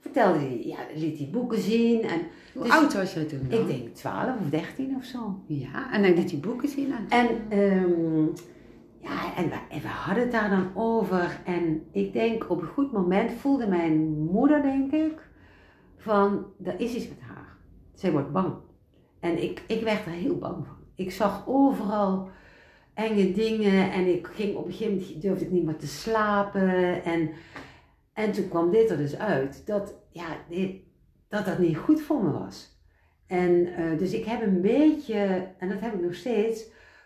vertelde hij, ja, liet hij boeken zien. En Hoe Dus- oud was je toen dan? ik denk 12 of 13 of zo. Ja, en hij liet die boeken zien. En... En, ehm, ja, en, we, en we hadden het daar dan over. En ik denk op een goed moment voelde mijn moeder, denk ik, van er is iets met haar. Zij wordt bang. En ik, ik werd er heel bang van. Ik zag overal enge dingen en ik ging op een gegeven moment durfde ik niet meer te slapen. En, en toen kwam dit er dus uit dat ja, dat dat niet goed voor me was. En eh, dus ik heb een beetje, en dat heb ik nog steeds,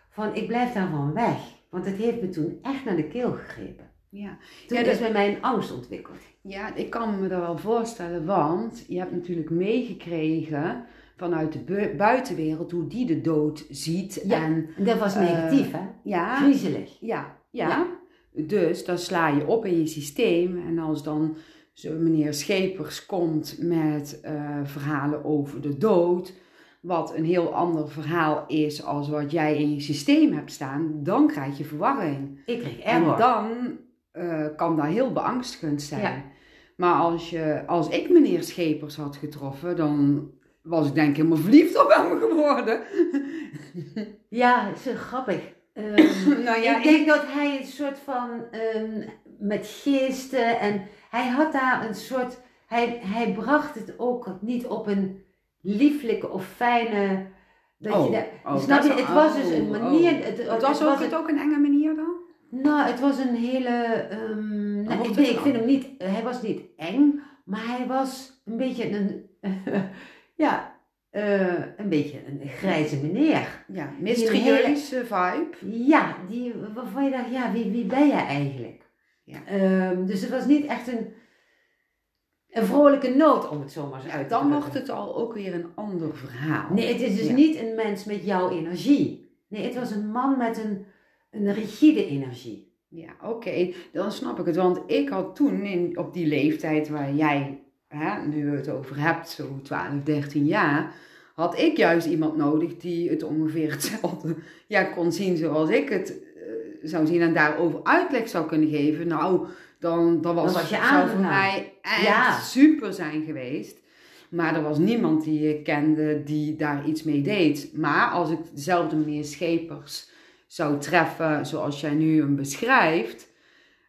van ik blijf daarvan weg. Want het heeft me toen echt naar de keel gegrepen. Ja. Toen Ja, dat- is bij mij een angst ontwikkeld. ja, ik kan me dat wel voorstellen, want je hebt natuurlijk meegekregen vanuit de bu- buitenwereld hoe die de dood ziet. Ja. En dat was Eh, negatief, hè? ja, Griezelig. Ja, ja. Ja. Dus dan sla je op in je systeem. En als dan zo meneer Schepers komt met eh, verhalen over de dood, wat een heel ander verhaal is als wat jij in je systeem hebt staan, dan krijg je verwarring. Ik kreeg En error. dan eh, kan dat heel beangstigend zijn. Ja. Maar als, je, als ik meneer Schepers had getroffen, dan was ik denk ik helemaal verliefd op hem geworden. Ja, zo grappig. Ehm, nou ja, ik denk dat hij een soort van, ehm, met geesten en hij had daar een soort, hij, hij bracht het ook niet op een lieflijke of fijne, dat Oh, je oh, snap je, dat is- het was dus een oh, manier, oh. het, Het was, ook, een- het ook een enge manier dan? Nou, het was een hele. ehm, nou, ik, het nee, ik dan? vind hem niet. Hij was niet eng, maar hij was een beetje een. ja, eh, een beetje een grijze meneer. Ja, mysterieuze vibe. Ja, die, waarvan je dacht, ja, wie, wie ben jij eigenlijk? Ja. Ehm, dus het was niet echt een. Een vrolijke noot, om het zo maar eens uit te Dan drukken. mocht het al ook weer een ander verhaal. Nee, het is dus Ja. niet een mens met jouw energie. Nee, het was een man met een, een rigide energie. Ja, oké, dan snap ik het. Want ik had toen in, op die leeftijd waar jij hè, nu het over hebt, zo 12, 13 jaar, had ik juist iemand nodig die het ongeveer hetzelfde ja, kon zien zoals ik het eh, zou zien en daarover uitleg zou kunnen geven. Nou, dan, dan was, Dan was je zou voor mij echt Ja. super zijn geweest. Maar er was niemand die ik kende die daar iets mee deed. Maar als ik dezelfde meneer Schepers zou treffen zoals jij nu hem beschrijft,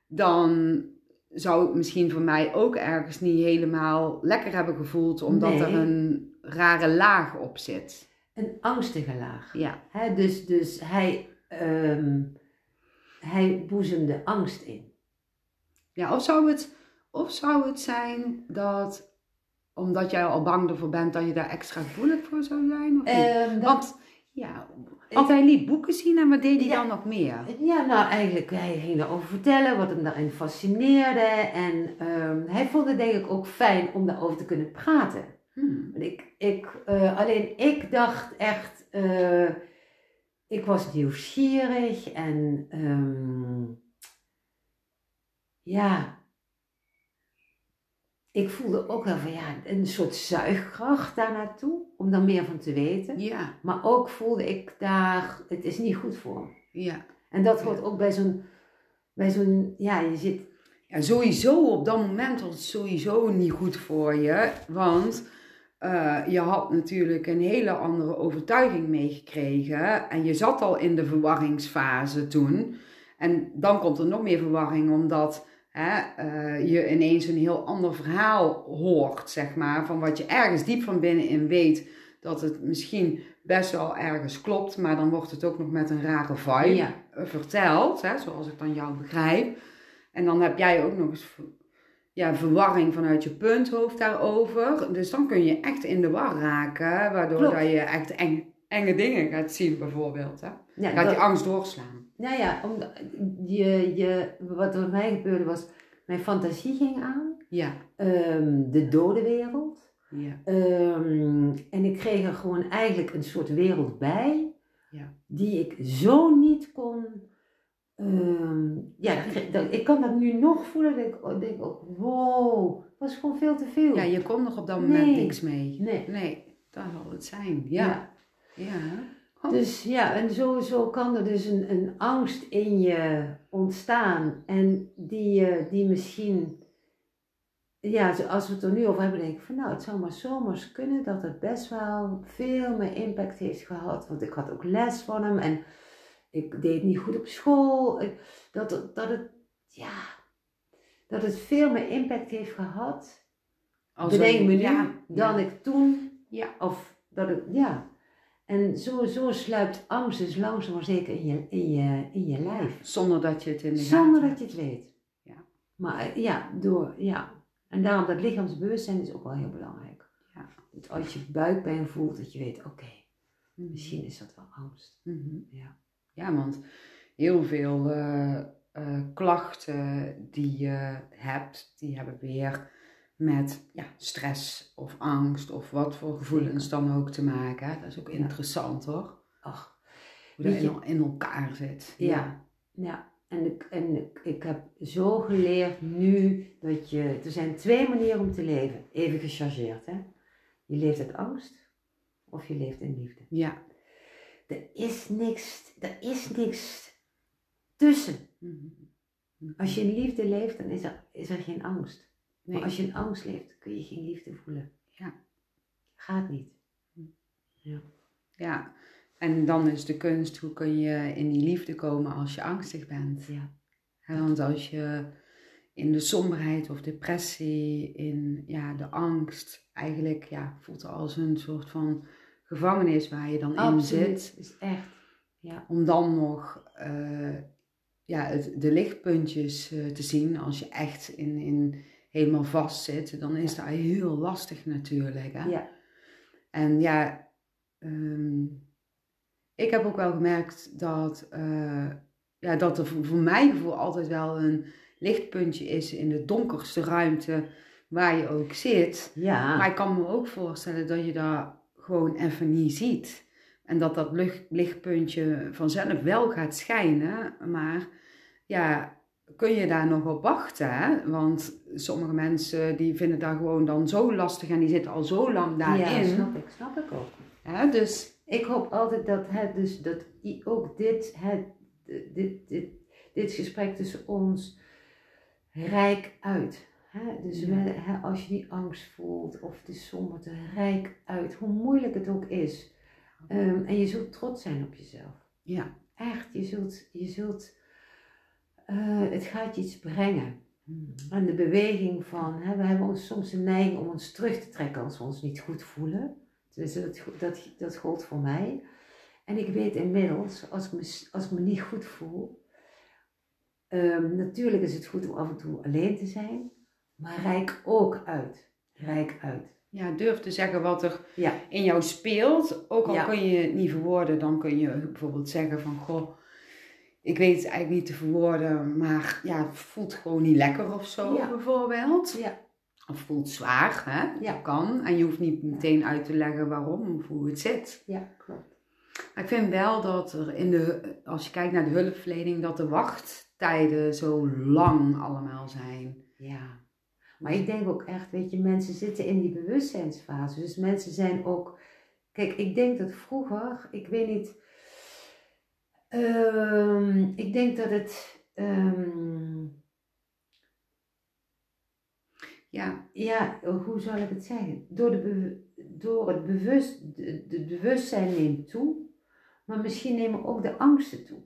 dan zou het misschien voor mij ook ergens niet helemaal lekker hebben gevoeld, omdat Nee. er een rare laag op zit. Een angstige laag. Ja, dus dus hij, ehm, hij boezemde angst in. Ja of, zou het, of zou het zijn dat, omdat jij al bang ervoor bent, dat je daar extra gevoelig voor zou zijn? Of niet? Dat- Want, ja, want hij liet boeken zien en wat deed hij Ja. dan nog meer? ja, nou eigenlijk, hij ging daarover vertellen wat hem daarin fascineerde. En ehm, hij vond het denk ik ook fijn om daarover te kunnen praten. Hmm. Ik, ik, eh, alleen ik dacht echt, eh, ik was nieuwsgierig en ehm, ja, ik voelde ook wel van ja, een soort zuigkracht daar naartoe, om daar meer van te weten. Ja, Maar ook voelde ik daar, het is niet goed voor me. ja. En dat hoort ook bij zo'n, bij zo'n, ja, je zit, Ja, sowieso op dat moment was het sowieso niet goed voor je. Want eh, je had natuurlijk een hele andere overtuiging meegekregen. En je zat al in de verwarringsfase toen. En dan komt er nog meer verwarring, omdat hè, eh, je ineens een heel ander verhaal hoort, zeg maar. Van wat je ergens diep van binnenin weet dat het misschien best wel ergens klopt. Maar dan wordt het ook nog met een rare vibe Ja. eh, verteld, hè, zoals ik dan jou begrijp. En dan heb jij ook nog eens ja, verwarring vanuit je punthoofd daarover. Dus dan kun je echt in de war raken, waardoor dat je echt eng, enge dingen gaat zien bijvoorbeeld. Hè? ja, Gaat dat- die angst doorslaan. Nou ja, om, je, je, wat er bij mij gebeurde was, mijn fantasie ging aan, Ja, ehm, de dode wereld. ja, Ehm, en ik kreeg er gewoon eigenlijk een soort wereld bij, Ja. die ik zo niet kon. ehm, ja, ik kan dat nu nog voelen. Dat ik oh, denk ook, wow, het was gewoon veel te veel. ja, je kon nog op dat moment Nee. niks mee. Nee. Nee, dat zal het zijn. Ja, ja. Oh. Dus ja, en zo kan er dus een, een angst in je ontstaan. En die, eh, die misschien, ja, als we het er nu over hebben, denk ik van nou, het zou maar zomaar kunnen dat het best wel veel meer impact heeft gehad. Want ik had ook les van hem en ik deed niet goed op school. Ik- Dat, het- dat het, ja, dat het veel meer impact heeft gehad, Als bedenk een- me nu, ja, dan ja. ik toen Ja, of dat het, ja. En zo, zo sluipt angst dus langzaam maar zeker in je, in je, in je lijf. zonder dat je het in de Zonder dat je het weet. Ja. Maar eh, ja, door, ja. En daarom dat lichaamsbewustzijn is ook wel heel belangrijk. Ja. Dat als je buikpijn voelt, dat je weet, oké, hebt. misschien is dat wel angst. Mhm. Ja. Ja, want heel veel eh, eh, klachten die je hebt, die hebben weer met ja, stress of angst of wat voor gevoelens dan ook te maken. Dat is ook Ja. interessant hoor, Ach, hoe dat Weet je- in, in elkaar zit. ja. Ja. En, ik, en ik, ik heb zo geleerd nu dat je, er zijn twee manieren om te leven. Even gechargeerd, hè. Je leeft uit angst of je leeft in liefde. Ja. Er is niks, er is niks tussen. Mhm. Als je in liefde leeft, dan is er, is er geen angst. Nee. Maar als je in angst leeft, kun je geen liefde voelen. Ja. Gaat niet. Ja, en dan is de kunst, hoe kun je in die liefde komen als je angstig bent. Ja. Want als je in de somberheid of depressie, in ja, de angst, eigenlijk ja, voelt het als een soort van gevangenis waar je dan in Absoluut. zit. is echt. Ja. Om dan nog eh, ja, het, de lichtpuntjes eh, te zien als je echt in, in helemaal vast zit. Dan is dat heel lastig natuurlijk. Hè? Ja. En ja, ehm, ik heb ook wel gemerkt dat, eh, ja, dat er voor mijn gevoel altijd wel een lichtpuntje is in de donkerste ruimte waar je ook zit. Ja. Maar ik kan me ook voorstellen dat je dat gewoon even niet ziet. En dat dat lucht- lichtpuntje vanzelf wel gaat schijnen. Maar ja, kun je daar nog op wachten? Hè? Want sommige mensen die vinden dat gewoon dan zo lastig en die zitten al zo lang ja, daarin. snap ik. Snap ik ook. Hè? Dus Ik hoop altijd dat het dus dat ook dit, het, dit, dit, dit gesprek tussen ons rijk uit. Hè? Dus Ja. met- hè, als je die angst voelt of de somberte, rijk uit. Hoe moeilijk het ook is. Ehm, en je zult trots zijn op jezelf. ja. Echt, je zult, je zult eh, het gaat je iets brengen. En de beweging van, hè, we hebben ons soms de neiging om ons terug te trekken als we ons niet goed voelen. Dus dat, dat, dat gold voor mij. En ik weet inmiddels, als ik me, als ik me niet goed voel, ehm, natuurlijk is het goed om af en toe alleen te zijn, maar rijk ook uit. Rijk uit. ja, durf te zeggen wat er Ja, in jou speelt. Ook al Ja. kun je het niet verwoorden, dan kun je bijvoorbeeld zeggen van... Goh, ik weet het eigenlijk niet te verwoorden, maar ja, het voelt gewoon niet lekker of zo Ja. bijvoorbeeld. ja, of voelt zwaar, hè? Ja. Dat kan. En je hoeft niet meteen uit te leggen waarom of hoe het zit. Ja, klopt. Maar ik vind wel dat er in de, als je kijkt naar de hulpverlening, dat de wachttijden zo lang allemaal zijn. Ja. Maar ik denk ook echt, weet je, mensen zitten in die bewustzijnsfase. Dus mensen zijn ook. Kijk, ik denk dat vroeger, ik weet niet. Ehm, ik denk dat het. ehm, Ja, ja, hoe zal ik het zeggen? Door, de door het bewust, de, de bewustzijn neemt toe, maar misschien nemen ook de angsten toe.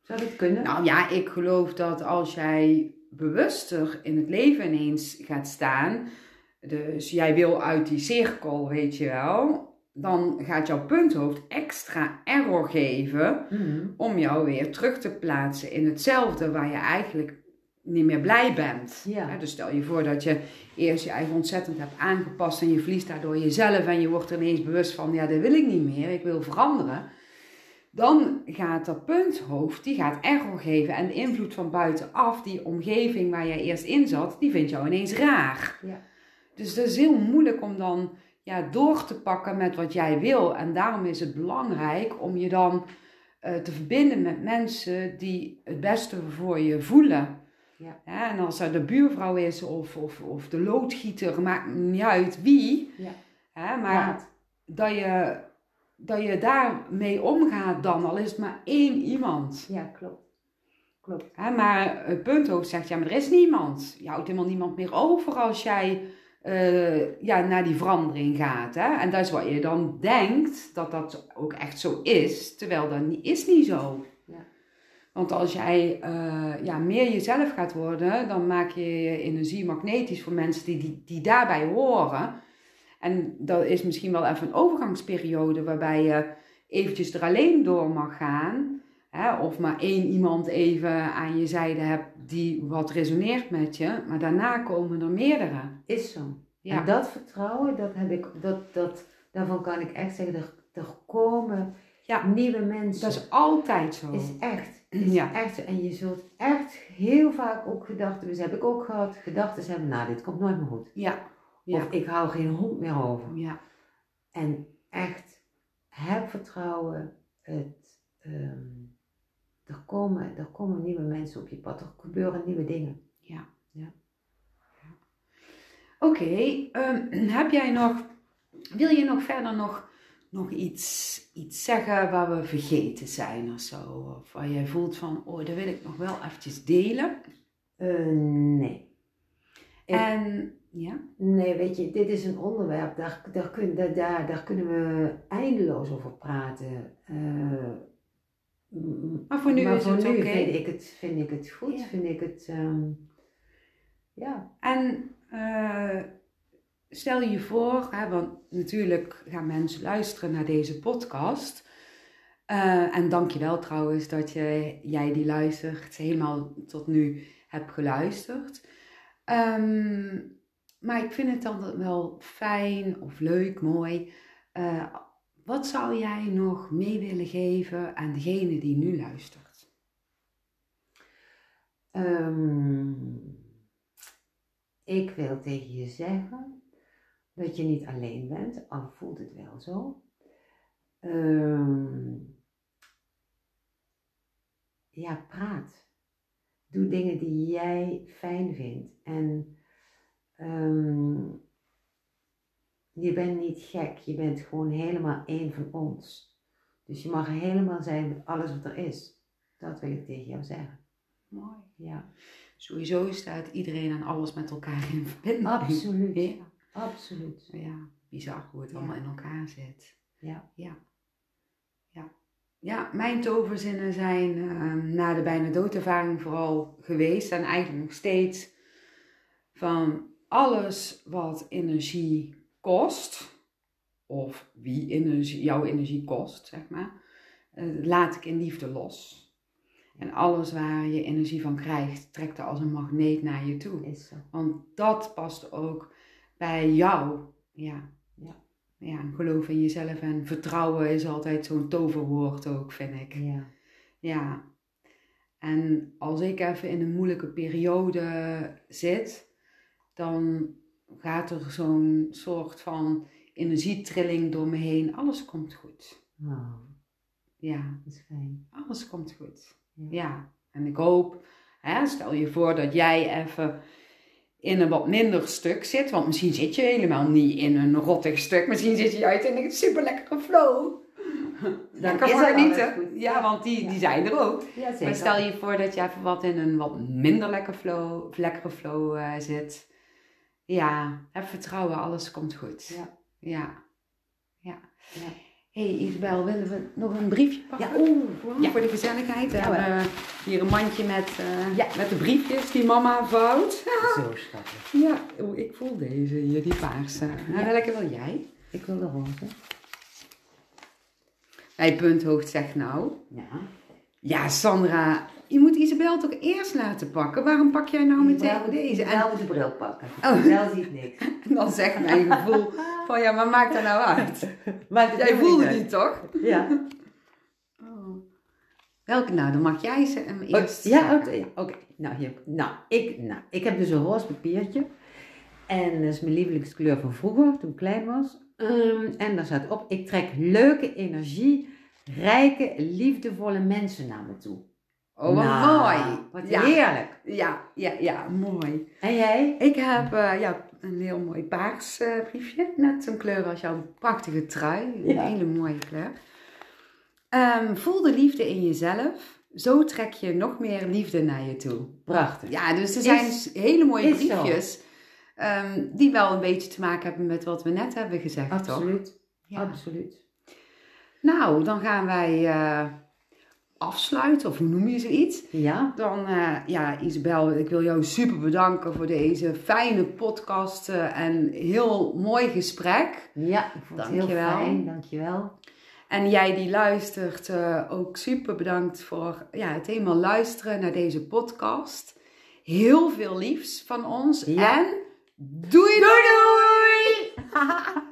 Zou dat kunnen? nou ja, ik geloof dat als jij bewuster in het leven ineens gaat staan, dus jij wil uit die cirkel, weet je wel, dan gaat jouw punthoofd extra error geven Mhm. om jou weer terug te plaatsen in hetzelfde waar je eigenlijk niet meer blij bent. Ja. Dus stel je voor dat je eerst je eigen ontzettend hebt aangepast en je verliest daardoor jezelf en je wordt er ineens bewust van, ja, dat wil ik niet meer, ik wil veranderen. Dan gaat dat punthoofd, die gaat error geven en de invloed van buitenaf, die omgeving waar jij eerst in zat, die vindt jou ineens raar. Ja. Dus dat is heel moeilijk om dan ja, door te pakken met wat jij wil. En daarom is het belangrijk om je dan eh, te verbinden met mensen die het beste voor je voelen. Ja. Hè, en als dat de buurvrouw is of, of, of de loodgieter, maakt niet uit wie. Ja. Hè, maar dat, je, dat je daarmee omgaat dan, al is het maar één iemand. Ja, klopt. Klopt. Hè, maar het punthoofd zegt, ja, maar er is niemand. Je houdt helemaal niemand meer over als jij eh, ja, naar die verandering gaat. Hè? En dat is wat je dan denkt, dat dat ook echt zo is. Terwijl dat niet, is niet zo. Ja. Want als jij eh, ja, meer jezelf gaat worden, dan maak je je energie magnetisch voor mensen die, die, die daarbij horen. En dat is misschien wel even een overgangsperiode waarbij je eventjes er alleen door mag gaan. Hè, of maar één iemand even aan je zijde hebt die wat resoneert met je. Maar daarna komen er meerdere. Is zo. Ja. En dat vertrouwen, dat heb ik, dat, dat, daarvan kan ik echt zeggen, er, er komen Ja. nieuwe mensen. Dat is altijd zo. is echt. Is Ja. echt zo. En je zult echt heel vaak ook gedachten, dus heb ik ook gehad, gedachten hebben, nou dit komt nooit meer goed. Ja. Ja. Of ik hou geen hond meer over. Ja. En echt, heb vertrouwen. Het, ehm, er, komen, er komen nieuwe mensen op je pad. Er gebeuren nieuwe dingen. Ja. Ja. Oké, ehm, heb jij nog, wil je nog verder nog, nog iets, iets zeggen waar we vergeten zijn of zo? Of waar jij voelt van, oh, dat wil ik nog wel eventjes delen. Eh, nee. Ik- En, ja, Nee, weet je, dit is een onderwerp, daar, daar, kun, daar, daar, daar kunnen we eindeloos over praten. M- maar voor nu maar is voor het oké. vind, ik het, vind ik het goed, Ja. vind ik het, ehm, ja. En eh, stel je voor, hè, want natuurlijk gaan mensen luisteren naar deze podcast. Eh, en dankjewel trouwens dat je, jij die luistert, helemaal tot nu hebt geluisterd. Ehm, maar ik vind het dan wel fijn of leuk, mooi. Eh, wat zou jij nog mee willen geven aan degene die nu luistert? Ehm, ik wil tegen je zeggen dat je niet alleen bent, al voelt het wel zo. Ehm, ja, praat. Doe dingen die jij fijn vindt. En ehm, je bent niet gek, je bent gewoon helemaal één van ons. Dus je mag helemaal zijn met alles wat er is. Dat wil ik tegen jou zeggen. Mooi. Ja, Sowieso staat iedereen en alles met elkaar in verbinding. absoluut. Ja. Absoluut. Ja, bizar hoe het Ja. allemaal in elkaar zit. Ja. Ja. Ja, ja mijn toverzinnen zijn ehm, na de bijna doodervaring vooral geweest en eigenlijk nog steeds van alles wat energie kost, of wie energie, jouw energie kost, zeg maar, eh, laat ik in liefde los. En alles waar je energie van krijgt, trekt er als een magneet naar je toe. Is zo. Want dat past ook bij jou. Ja. Ja. Ja, geloof in jezelf en vertrouwen is altijd zo'n toverwoord ook, vind ik. Ja. Ja. En als ik even in een moeilijke periode zit, dan gaat er zo'n soort van energietrilling door me heen. Alles komt goed. Ja, dat is fijn. alles komt goed. Ja. Ja, en ik hoop, hè, stel je voor dat jij even in een wat minder stuk zit. Want misschien zit je helemaal niet in een rottig stuk. Misschien zit je juist in een super lekkere flow. Dan kan je genieten. alles goed. Ja, want die, die zijn er ook. Ja, Maar stel je voor dat je even wat in een wat minder lekker flow, lekkere flow eh, zit. Ja, heb vertrouwen, alles komt goed. Ja. Ja. ja. Ja. hey, Isabel, willen we nog een briefje pakken? Ja, oeh. Ja, voor de gezelligheid. We Ja, hebben hier een mandje met, eh, Ja. met de briefjes die mama vouwt. Zo schattig. Ja, oh, ik voel deze hier, die paarse. Ja. Welke wil jij? Ik wil de roze. Hij punthoofd zegt nou. Ja. Ja, Sandra, je moet Isabel toch eerst laten pakken? Waarom pak jij nou meteen deze? En, wel moet de bril pakken. Oh. Wel ziet niks. en dan zegt mijn gevoel van ja, maar maakt dat nou uit? Maar Jij voelde die toch? Ja. Oh. Welke nou? Dan mag jij ze hem eerst ja, oké. Nou, hier. Nou ik, nou, ik heb dus een roze papiertje. En dat is mijn lievelingskleur van vroeger, toen ik klein was. Ehm, en daar staat op, ik trek leuke energie, rijke, liefdevolle mensen naar me toe. Oh, wat Nou, mooi. Wat ja. heerlijk. Ja, ja, ja, mooi. En jij? Ik heb eh, ja, een heel mooi paars eh, briefje. Net zo'n kleur als jouw prachtige trui. Een Ja. hele mooie kleur. Ehm, voel de liefde in jezelf. Zo trek je nog meer liefde naar je toe. Prachtig. Ja, dus er zijn hele mooie briefjes. ehm, die wel een beetje te maken hebben met wat we net hebben gezegd, toch? Absoluut. Ja. Absoluut. Nou, dan gaan wij eh, afsluiten, of hoe noem je zoiets? Ja. Dan, eh, ja, Isabel, ik wil jou super bedanken voor deze fijne podcast eh, en heel mooi gesprek. Ja, ik vond het heel Dankjewel. fijn. Dankjewel. En jij die luistert, ook super bedankt voor ja, het helemaal luisteren naar deze podcast. Heel veel liefs van ons Ja. en doei doei! doei!